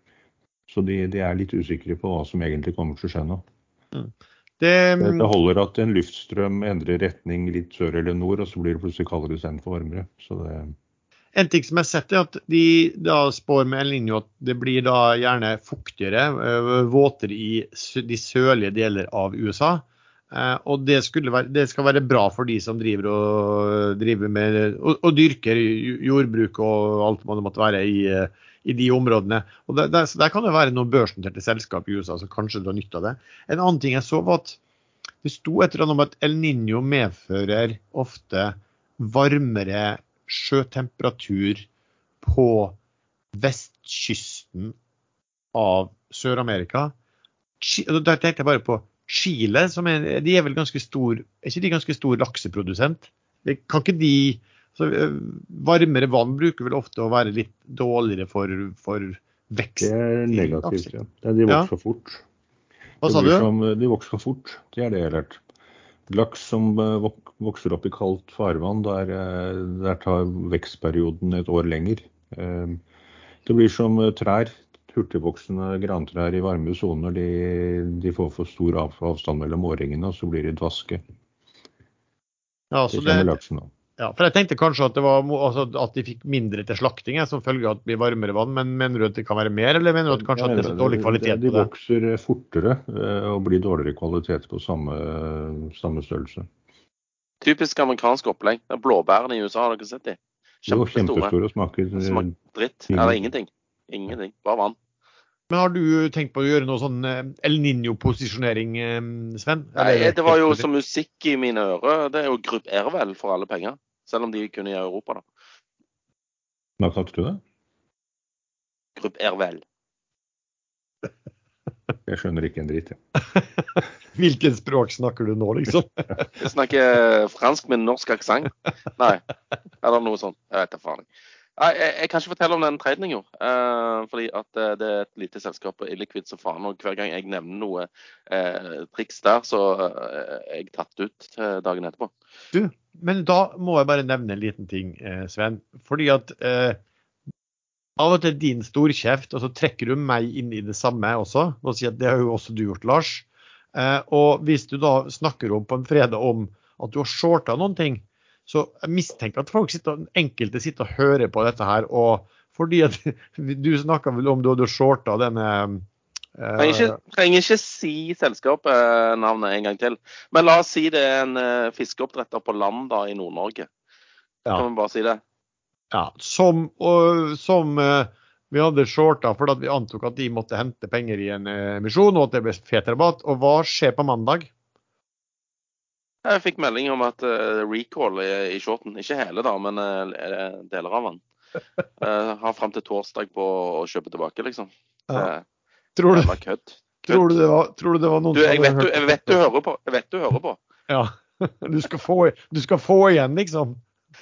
Så de, de, er litt usikre på hva som egentlig kommer til å skje nå. Mm. Det, det, holder at en luftstrøm endrer retning litt sør eller nord, og så blir det plutselig kaldere istedenfor varmere. Så det, en ting som jeg har sett, er at de da spår med El Niño at det blir da gjerne fuktigere, øh, våtere i de sørlige deler av USA. Eh, og det, være, det, skal være bra for de som driver og, driver med, og, og dyrker jordbruk og alt man måtte være i, i de områdene. Og der, der, der, kan det være noen børsnoterte selskap i USA som kanskje drar nytte av det. En annen ting jeg så, var at det sto et eller annet om at El Niño medfører ofte varmere sjøtemperatur på vestkysten av Sør-Amerika. Da tenkte jeg bare på Chile, som er, de er vel ganske stor Er ikke de ganske stor lakseprodusent? Kan ikke de Så eh, Varmere vann bruker vel ofte å være litt dårligere for, for vekst. Det er negativt, ja. De Ja. vokser for fort. Hva sa du? Som, de vokser for fort, det er det jeg har lært. Laks som eh, vokser opp i kaldt farvann, der, eh, der tar vekstperioden et år lenger. Eh, Det blir som trær. Hurtigvoksende grantrær i varme soner. De, de får for stor avstand mellom årringene, og så blir de dvaske. Ja, så det, det, laksen av. ja, for jeg tenkte kanskje at, det var, altså, at de fikk mindre til slakting som følge av at det blir varmere vann, men mener du at det kan være mer, eller mener du at kanskje at det er så dårlig kvalitet på det? De vokser fortere eh, og blir dårligere kvalitet på samme, samme størrelse. Typisk amerikansk opplegg. Det er blåbærene i USA, har dere sett de? Kjempestore. kjempestore og smaker eh, Smaker dritt. Eller ingenting. Ingenting. Bare vann. Men har du tenkt på å gjøre noe sånn eh, El Niño-posisjonering, eh, Sven? Nei, det var jo som musikk i mine ører. Det er jo Grupp Ervel for alle penger. Selv om de kun er i Europa, da. Hva kalte du det? Grupp Ervel. Jeg skjønner ikke en dritt. Ja. Hvilket språk snakker du nå, liksom? Jeg snakker fransk med norsk aksent. Nei, eller noe sånt. Jeg vet da faen. Nei, jeg, jeg kan ikke fortelle om den traden jeg gjorde. eh, fordi at eh, det er et lite selskap og illikvid som faen. Og hver gang jeg nevner noe eh, triks der, så eh, er jeg tatt ut dagen etterpå. Du, men da må jeg bare nevne en liten ting, eh, Sven. Fordi at eh, av og til din storkjeft, og så trekker du meg inn i det samme også. Og sier at det har jo også du gjort, Lars. Eh, og hvis du da snakker om på en fredag om at du har shorta noen ting, så jeg mistenker at folk sitter, enkelte sitter og hører på dette her. og fordi at du snakka vel om du hadde shorta denne Trenger ikke, trenger ikke si selskapnavnet en gang til. Men la oss si det er en uh, fiskeoppdretter på land da i Nord-Norge. Ja. Kan vi bare si det? Ja, som, og, som eh, vi hadde shorta fordi vi antok at de måtte hente penger i en eh, emisjon, og at det ble fet rabatt. Og hva skjer på mandag? Jeg fikk melding om at eh, recall i, shorten, ikke hele da, men eh, deler av den, eh, har fram til torsdag på å kjøpe tilbake, liksom. Ja. Tror du, kødd. tror du, det, var, tror du det var noen Du, jeg vet du, jeg vet du hører på. Jeg vet du hører på. Ja. Du skal, få, du skal få igjen, liksom.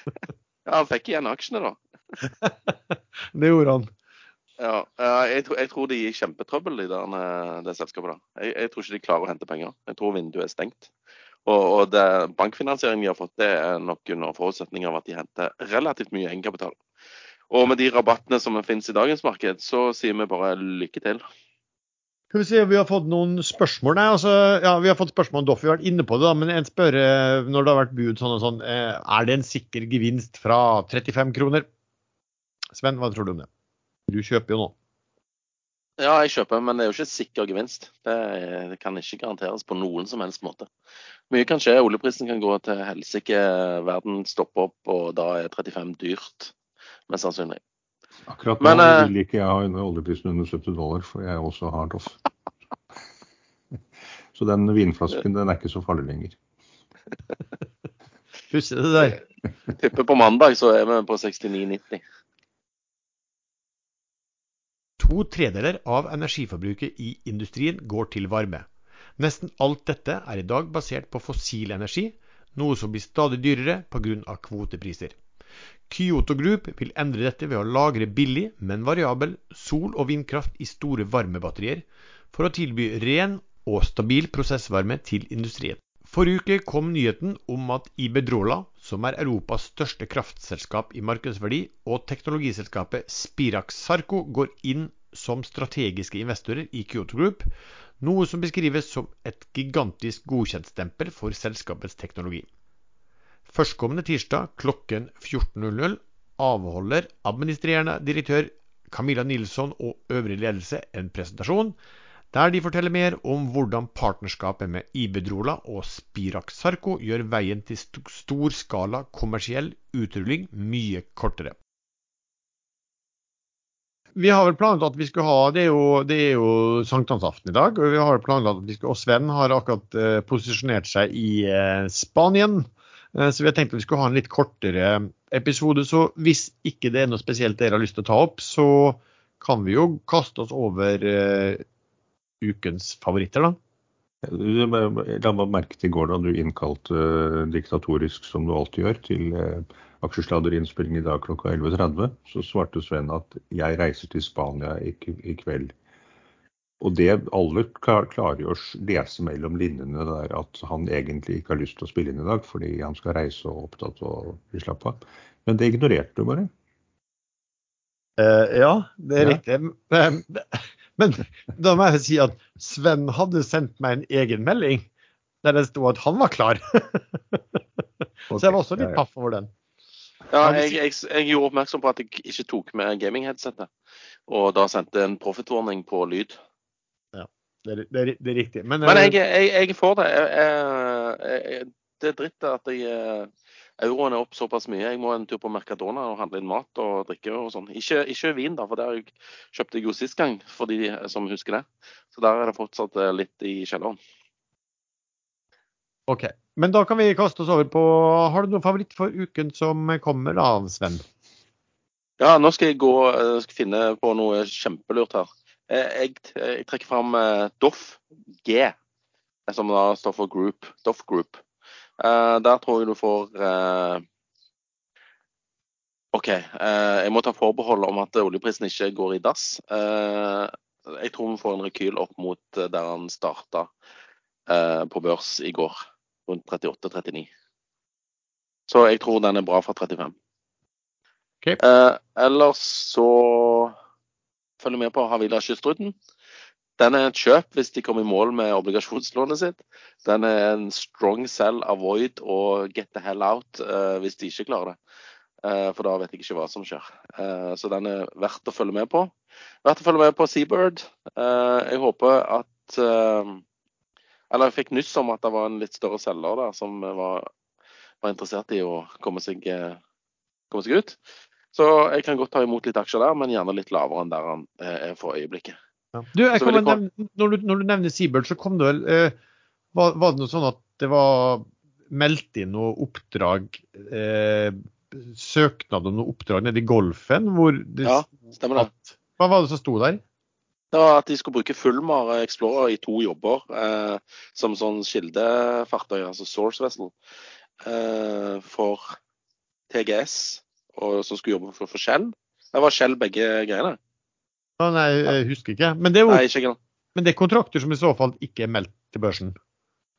Ja, han fikk igjen aksjene, da. Det gjorde han. Ja, jeg, tror- jeg tror de er i kjempetrøbbel, de der, eh, det selskapet. da. Jeg, jeg tror ikke de klarer å hente penger. Jeg tror vinduet er stengt. Og, og det bankfinansieringen de har fått, det er nok under forutsetning av at de henter relativt mye egenkapital. Og med de rabattene som finnes i dagens marked, så sier vi bare lykke til. Skal vi se, Vi har fått noen spørsmål. Nei, altså, ja, Vi har fått spørsmål om Doff, vi har vært inne på det. da, Men en spør når det har vært bud sånn og sånn, eh, er det en sikker gevinst fra 35 kroner? Sven, hva tror du om det? Du kjøper jo nå. Ja, jeg kjøper, men det er jo ikke sikker gevinst. Det, det kan ikke garanteres på noen som helst måte. Mye kan skje. Oljeprisen kan gå til helsike, verden stopper opp, og da er 35 dyrt. Mest sannsynlig. Akkurat nå Men, eh, vil ikke jeg ha oljeprisen under 70 dollar, for jeg også har Doff. Så den vinflasken den er ikke så farlig lenger. Pussig det der. Tipper på mandag så er vi på 69,90. To tredeler av energiforbruket i industrien går til varme. Nesten alt dette er i dag basert på fossil energi, noe som blir stadig dyrere pga. kvotepriser. Kyoto Group vil endre dette ved å lagre billig, men variabel sol- og vindkraft i store varmebatterier, for å tilby ren og stabil prosessvarme til industrien. Forrige uke kom nyheten om at Ibedrola, som er Europas største kraftselskap i markedsverdi, og teknologiselskapet Spirax Sarco går inn som strategiske investorer i Kyoto Group, noe som beskrives som et gigantisk godkjentstempel for selskapets teknologi. Førstkommende tirsdag klokken 14.00 avholder administrerende direktør Camilla Nilsson og øvrig ledelse en presentasjon der de forteller mer om hvordan partnerskapet med Ibedrola og Spirax Sarco gjør veien til storskala stor skala kommersiell utrulling mye kortere. Vi har vel planlagt at vi skal ha Det er jo, det er jo sankthansaften i dag. Og vi har at vi skal, og Sven har akkurat eh, posisjonert seg i eh, Spanien. Eh, så vi har tenkt at vi skulle ha en litt kortere episode. Så hvis ikke det er noe spesielt dere har lyst til å ta opp, så kan vi jo kaste oss over eh, ukens favoritter, da. La meg merke til i går da du innkalte eh, diktatorisk, som du alltid gjør, til aksjesladderinnspilling i dag klokka 11.30, så svarte Sven at 'jeg reiser til Spania i kveld'. Og det alle klarer å lese mellom linjene der at han egentlig ikke har lyst til å spille inn i dag fordi han skal reise og opptatt og bli slapp av. Men det ignorerte du bare. Uh, ja, det er ja. riktig. Men, men, da må jeg si at Sven hadde sendt meg en egen melding der det sto at han var klar. Så jeg var også litt paff over den. Ja, jeg, jeg, jeg, gjorde oppmerksom på at jeg ikke tok med gaming-headsetet. Og da sendte en profit-warning på lyd. Det er, det er, det er riktig. Men, Men jeg, jeg, får det. det er dritt at jeg euroen er opp såpass mye. Jeg må en tur på Mercadona og handle inn mat og drikke og sånn. Ikke, ikke, vin, da, for det kjøpte jeg jo sist gang, for de som husker det. Så der er det fortsatt eh, litt i kjelleren. OK. Men da kan vi kaste oss over på Har du noen favoritt for uken som kommer, da, Sven? Ja, nå skal jeg gå og skal finne på noe kjempelurt her. Eh, jeg, jeg trekker fram Doff G, som da står for Group. Doff Group. Der tror jeg du får OK. Jeg må ta forbehold om at oljeprisen ikke går i dass. jeg tror vi får en rekyl opp mot der han starta på børs i går, rundt 38-39. Så jeg tror den er bra fra 35. Okay. ellers så følger med på Havila Kystruten. Den er et kjøp hvis de kommer i mål med obligasjonslånet sitt. Den er en strong sell, avoid og get the hell out uh, hvis de ikke klarer det. Uh, for da vet jeg ikke hva som skjer. Uh, så den er verdt å følge med på. Verdt å følge med på Seabird. jeg håper at Eller jeg fikk nyss om at det var en litt større selger der som var, var interessert i å komme seg, komme seg ut. Så jeg kan godt ta imot litt aksjer der, men gjerne litt lavere enn der han er for øyeblikket. Ja. Du, nevne, når, du, når, du, nevner Seabird, så kom det vel eh, var, var, det noe sånn at det var meldt inn noe oppdrag eh, Søknad om noe oppdrag nede i Golfen? Hvor det, ja, stemmer det. At, hva var det som sto der? Det var at de skulle bruke Fulmar Explorer i to jobber eh, som sånn kildefartøy, altså source vessel, eh, for TGS, og som skulle jobbe for, for Shell. Det var Shell begge greiene. Å, nei, jeg husker ikke. Men det, er nei, ikke men det er kontrakter som i så fall ikke er meldt til børsen?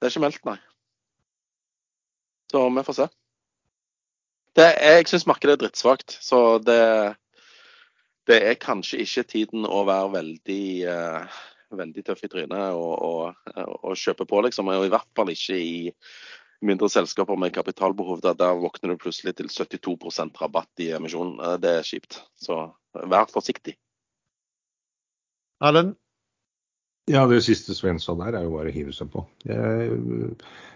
Det er ikke meldt, nei. Så vi får se. Det, jeg syns markedet er drittsvakt, så det, det er kanskje ikke tiden å være veldig, uh, veldig tøff i trynet og, og, og, kjøpe på, liksom. Og i hvert fall ikke i mindre selskaper med kapitalbehov. Der, der våkner du plutselig til 72% rabatt i emisjonen. Eh, det er kjipt. Så vær forsiktig. Erlend? Ja, det siste Sven sa der, er jo bare å hive seg på. Jeg,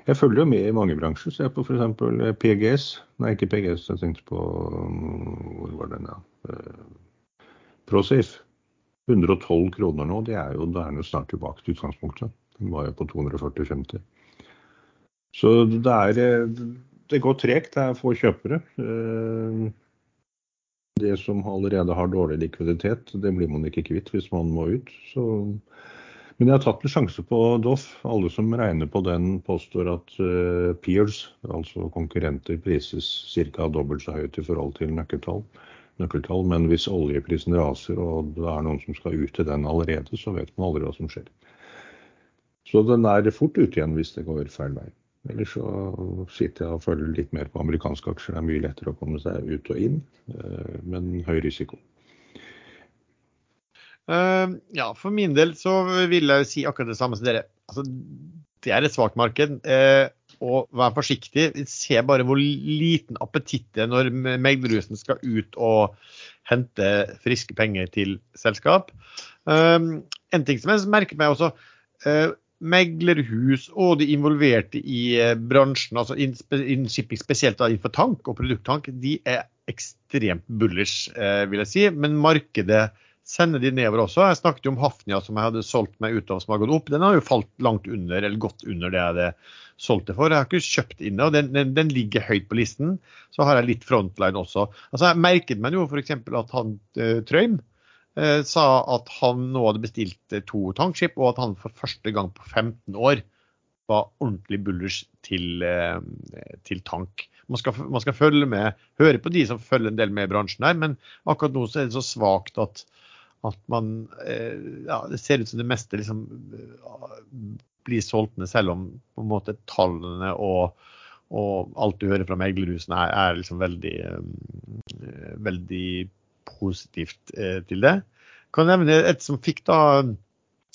jeg følger jo med i mange bransjer. Ser på f.eks. PGS. Nei, ikke PGS, jeg tenkte på Hvor var den, ja? Eh, ProSafe. 112 kroner nå, det er jo, det er jo snart tilbake til utgangspunktet. Den var jo på 240,50. Så det er Det går tregt. Det er få kjøpere. Eh, det som allerede har dårlig likviditet, det blir man ikke kvitt hvis man må ut. Så, men jeg har tatt en sjanse på Doff. Alle som regner på den, påstår at uh, peers, altså konkurrenter, prises ca. dobbelt så høyt i forhold til nøkkeltall. nøkkeltall. Men hvis oljeprisen raser og det er noen som skal ut til den allerede, så vet man aldri hva som skjer. Så den er fort ute igjen hvis det går feil vei. Eller så sitter jeg og følger litt mer på amerikanske aksjer. Det er mye lettere å komme seg ut og inn, eh, men høy risiko. Uh, ja, for min del så vil jeg si akkurat det samme som dere. Altså, det er et svakt marked. Uh, og vær forsiktig. Se bare hvor liten appetitt det er når meglerhusen skal ut og hente friske penger til selskap. Uh, en ting som jeg merker meg også, meglerhus og de involverte i eh, bransjen, altså innen shipping, spesielt innenfor tank og produkttank, de er ekstremt bullish, eh, vil jeg si. Men markedet sender de nedover også. Jeg snakket jo om Hafnia som jeg hadde solgt meg ut av, som har gått opp. Den har jo falt langt under, eller gått under det jeg hadde solgt det for. Jeg har ikke kjøpt inn det, og den, den, den, ligger høyt på listen. Så har jeg litt frontline også. Altså, Jeg merket meg jo f.eks. at han uh, Trøim Eh, sa at han nå hadde bestilt to tankskip, og at han for første gang på 15 år var ordentlig bullish til, eh, til tank. man skal, man skal følge med, høre på de som følger en del med i bransjen her, men akkurat nå er det så svakt at, at man eh, ja, Det ser ut som det meste liksom eh, blir solgt ned, selv om på en måte tallene og, og alt du hører fra meglerhusene er, er liksom veldig, eh, veldig positivt eh, til det. Kan nevne et som fikk da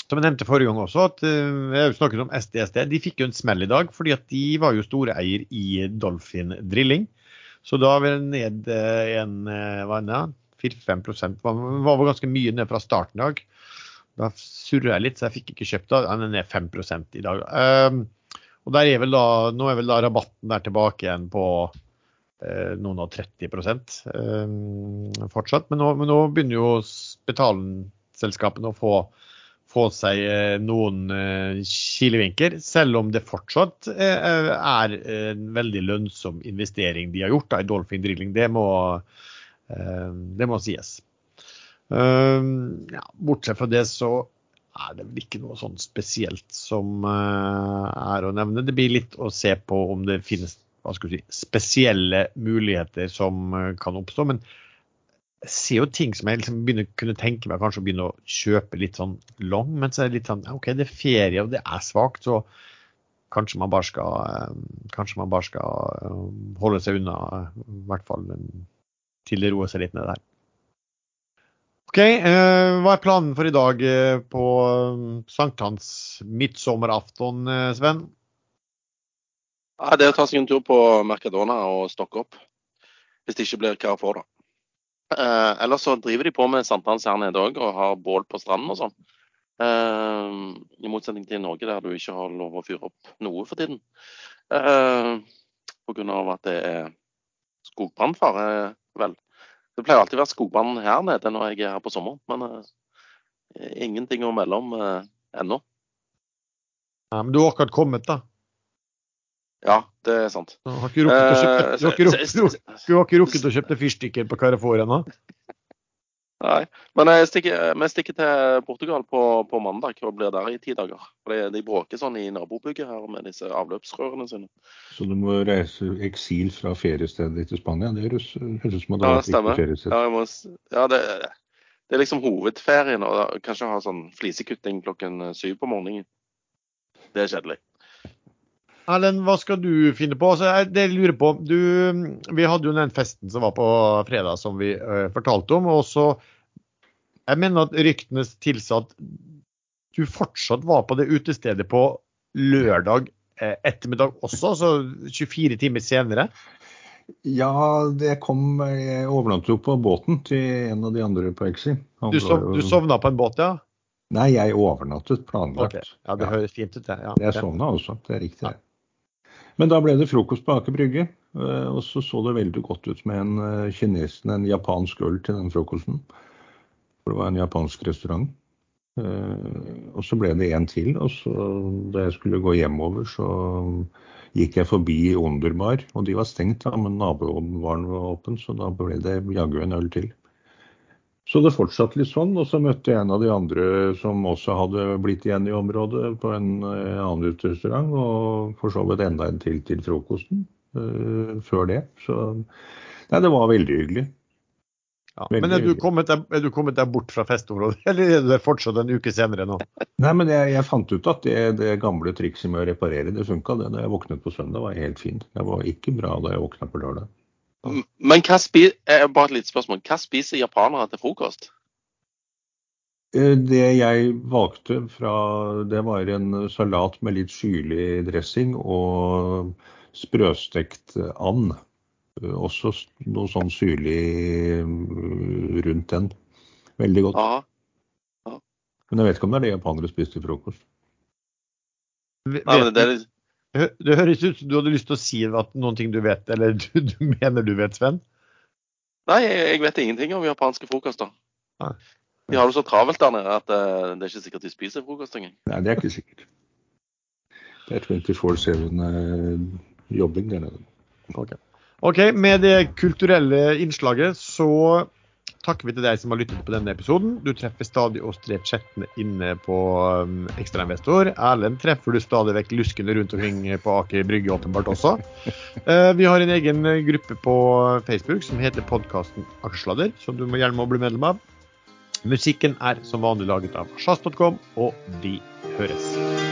som jeg nevnte forrige gang også, at uh, jeg har jo snakket om SDSD. De fikk jo en smell i dag, fordi at de var jo store eier i Dolphin Drilling. Så da var det ned uh, en hva enn 4-5 var, var ganske mye ned fra starten i dag. Da surra jeg litt, så jeg fikk ikke kjøpt det. Den er ned 5 i dag. Um, og der er vel da, nå er vel da rabatten der tilbake igjen på noen og 30 um, fortsatt. Men nå, men nå begynner jo betalingsselskapene å få få seg eh, noen eh, kilevinker, selv om det fortsatt eh, er en veldig lønnsom investering de har gjort da, i Dolphin Drilling. Det må, det må sies. Ja, bortsett fra det så er det vel ikke noe sånn spesielt som er å nevne. Det blir litt å se på om det finnes hva skal si, spesielle muligheter som kan oppstå. men jeg ser jo ting som jeg liksom begynner kunne tenke meg kanskje å begynne å kjøpe litt sånn long, men så er det litt sånn OK, det er ferie og det er svakt, så kanskje man bare skal eh, kanskje man bare skal eh, holde seg unna, i hvert fall til det roer seg litt ned der. OK, eh, hva er planen for i dag på sankthans midtsommeraften, Sven? Ja, det er å ta seg en tur på Mercadona og stokke opp. Hvis det ikke blir Carrefour, da. Eh, ellers så driver de på med sankthans her nede òg, og har bål på stranden og sånn. Eh, I motsetning til Norge, der du ikke har lov å fyre opp noe for tiden. Eh, Pga. at det er skogbrannfare, vel. Det pleier alltid å være skogbrann her nede når jeg er her på sommeren, men eh, ingenting å melde om eh, ennå. Ja, men du har akkurat kommet, da? Ja, det er sant. Du har ikke rukket å kjøpe, du har ikke rukket, å kjøpe fyrstikker på Carrefour ennå? Nei, men jeg stikker, vi stikker til Portugal på, på, mandag og blir der i ti dager. For De bråker sånn i nabobygget her med disse avløpsrørene sine. Så du må reise eksil fra feriestedet til Spania? Det høres ut som at det ja, stemmer. feriested. Ja, må, ja det, det, er liksom hovedferien. og Kanskje ha sånn flisekutting klokken syv på morgenen. Det er kjedelig. Erlend, hva skal du finne på? Altså, det jeg lurer på, du, Vi hadde jo den festen som var på fredag, som vi uh, fortalte om. og så, Jeg mener at ryktene tilsa at du fortsatt var på det utestedet på lørdag eh, ettermiddag også, altså 24 timer senere? Ja, det kom Jeg overnattet jo på båten til en av de andre på Exi. Du, sov, du sovna på en båt, ja? Nei, jeg overnattet planlagt. Okay. Ja, Det høres fint ut, det. Ja. Jeg sovna også, det er riktig. Ja. Men da ble det frokost på Aker Brygge. Eh, og så så det veldig godt ut med en eh, kinesen, en japansk øl til den frokosten. For det var en japansk restaurant. Eh, og så ble det en til. Og så da jeg skulle gå hjemover, så gikk jeg forbi Underbar. Og de var stengt, da, men naboen var åpen, så da ble det jaggu en øl til. Så det fortsatte litt sånn. Og så møtte jeg en av de andre som også hadde blitt igjen i området, på en eh, annen uterestaurant. Og for så vidt enda en til til frokosten uh, før det. Så nei, det var veldig hyggelig. Ja, men er du, kommet er du, kommet deg, bort fra festområdet, eller er du der fortsatt en uke senere nå? Nei, men jeg, jeg fant ut at det, det gamle trikset med å reparere, det funka. Det da jeg våknet på søndag var helt fint. Det var ikke bra da jeg våkna på lørdag. Men hva spiser, eh, bare et lite spørsmål. Hva spiser japanere til frokost? Eh, det jeg valgte fra, det var en salat med litt syrlig dressing og sprøstekt and. Eh, også noe sånn syrlig rundt den. Veldig godt. Aha. Aha. Men jeg vet ikke om det er det japanere spiser til frokost. Nei, men det er litt det høres ut som du hadde lyst til å si at noen ting du vet, eller du, du mener du vet, Sven? Nei, jeg vet ingenting om japanske frokoster. Nei. De har det så travelt der nede at uh, det er ikke sikkert de spiser frokost engang. Nei, det er ikke sikkert. Det er 24-7 eh, jobbing der nede. Okay. OK, med det kulturelle innslaget så takker vi til deg som har lyttet på denne episoden. Du treffer stadig oss tre chattene inne på um, Ekstrainvestor. Erlend treffer du stadig vekk luskende rundt omkring på Aker Brygge åpenbart også. Uh, vi har en egen gruppe på Facebook som heter podkasten Aksjesladder, som du må gjerne må bli medlem av. Musikken er som vanlig laget av sjazz.com, og vi høres.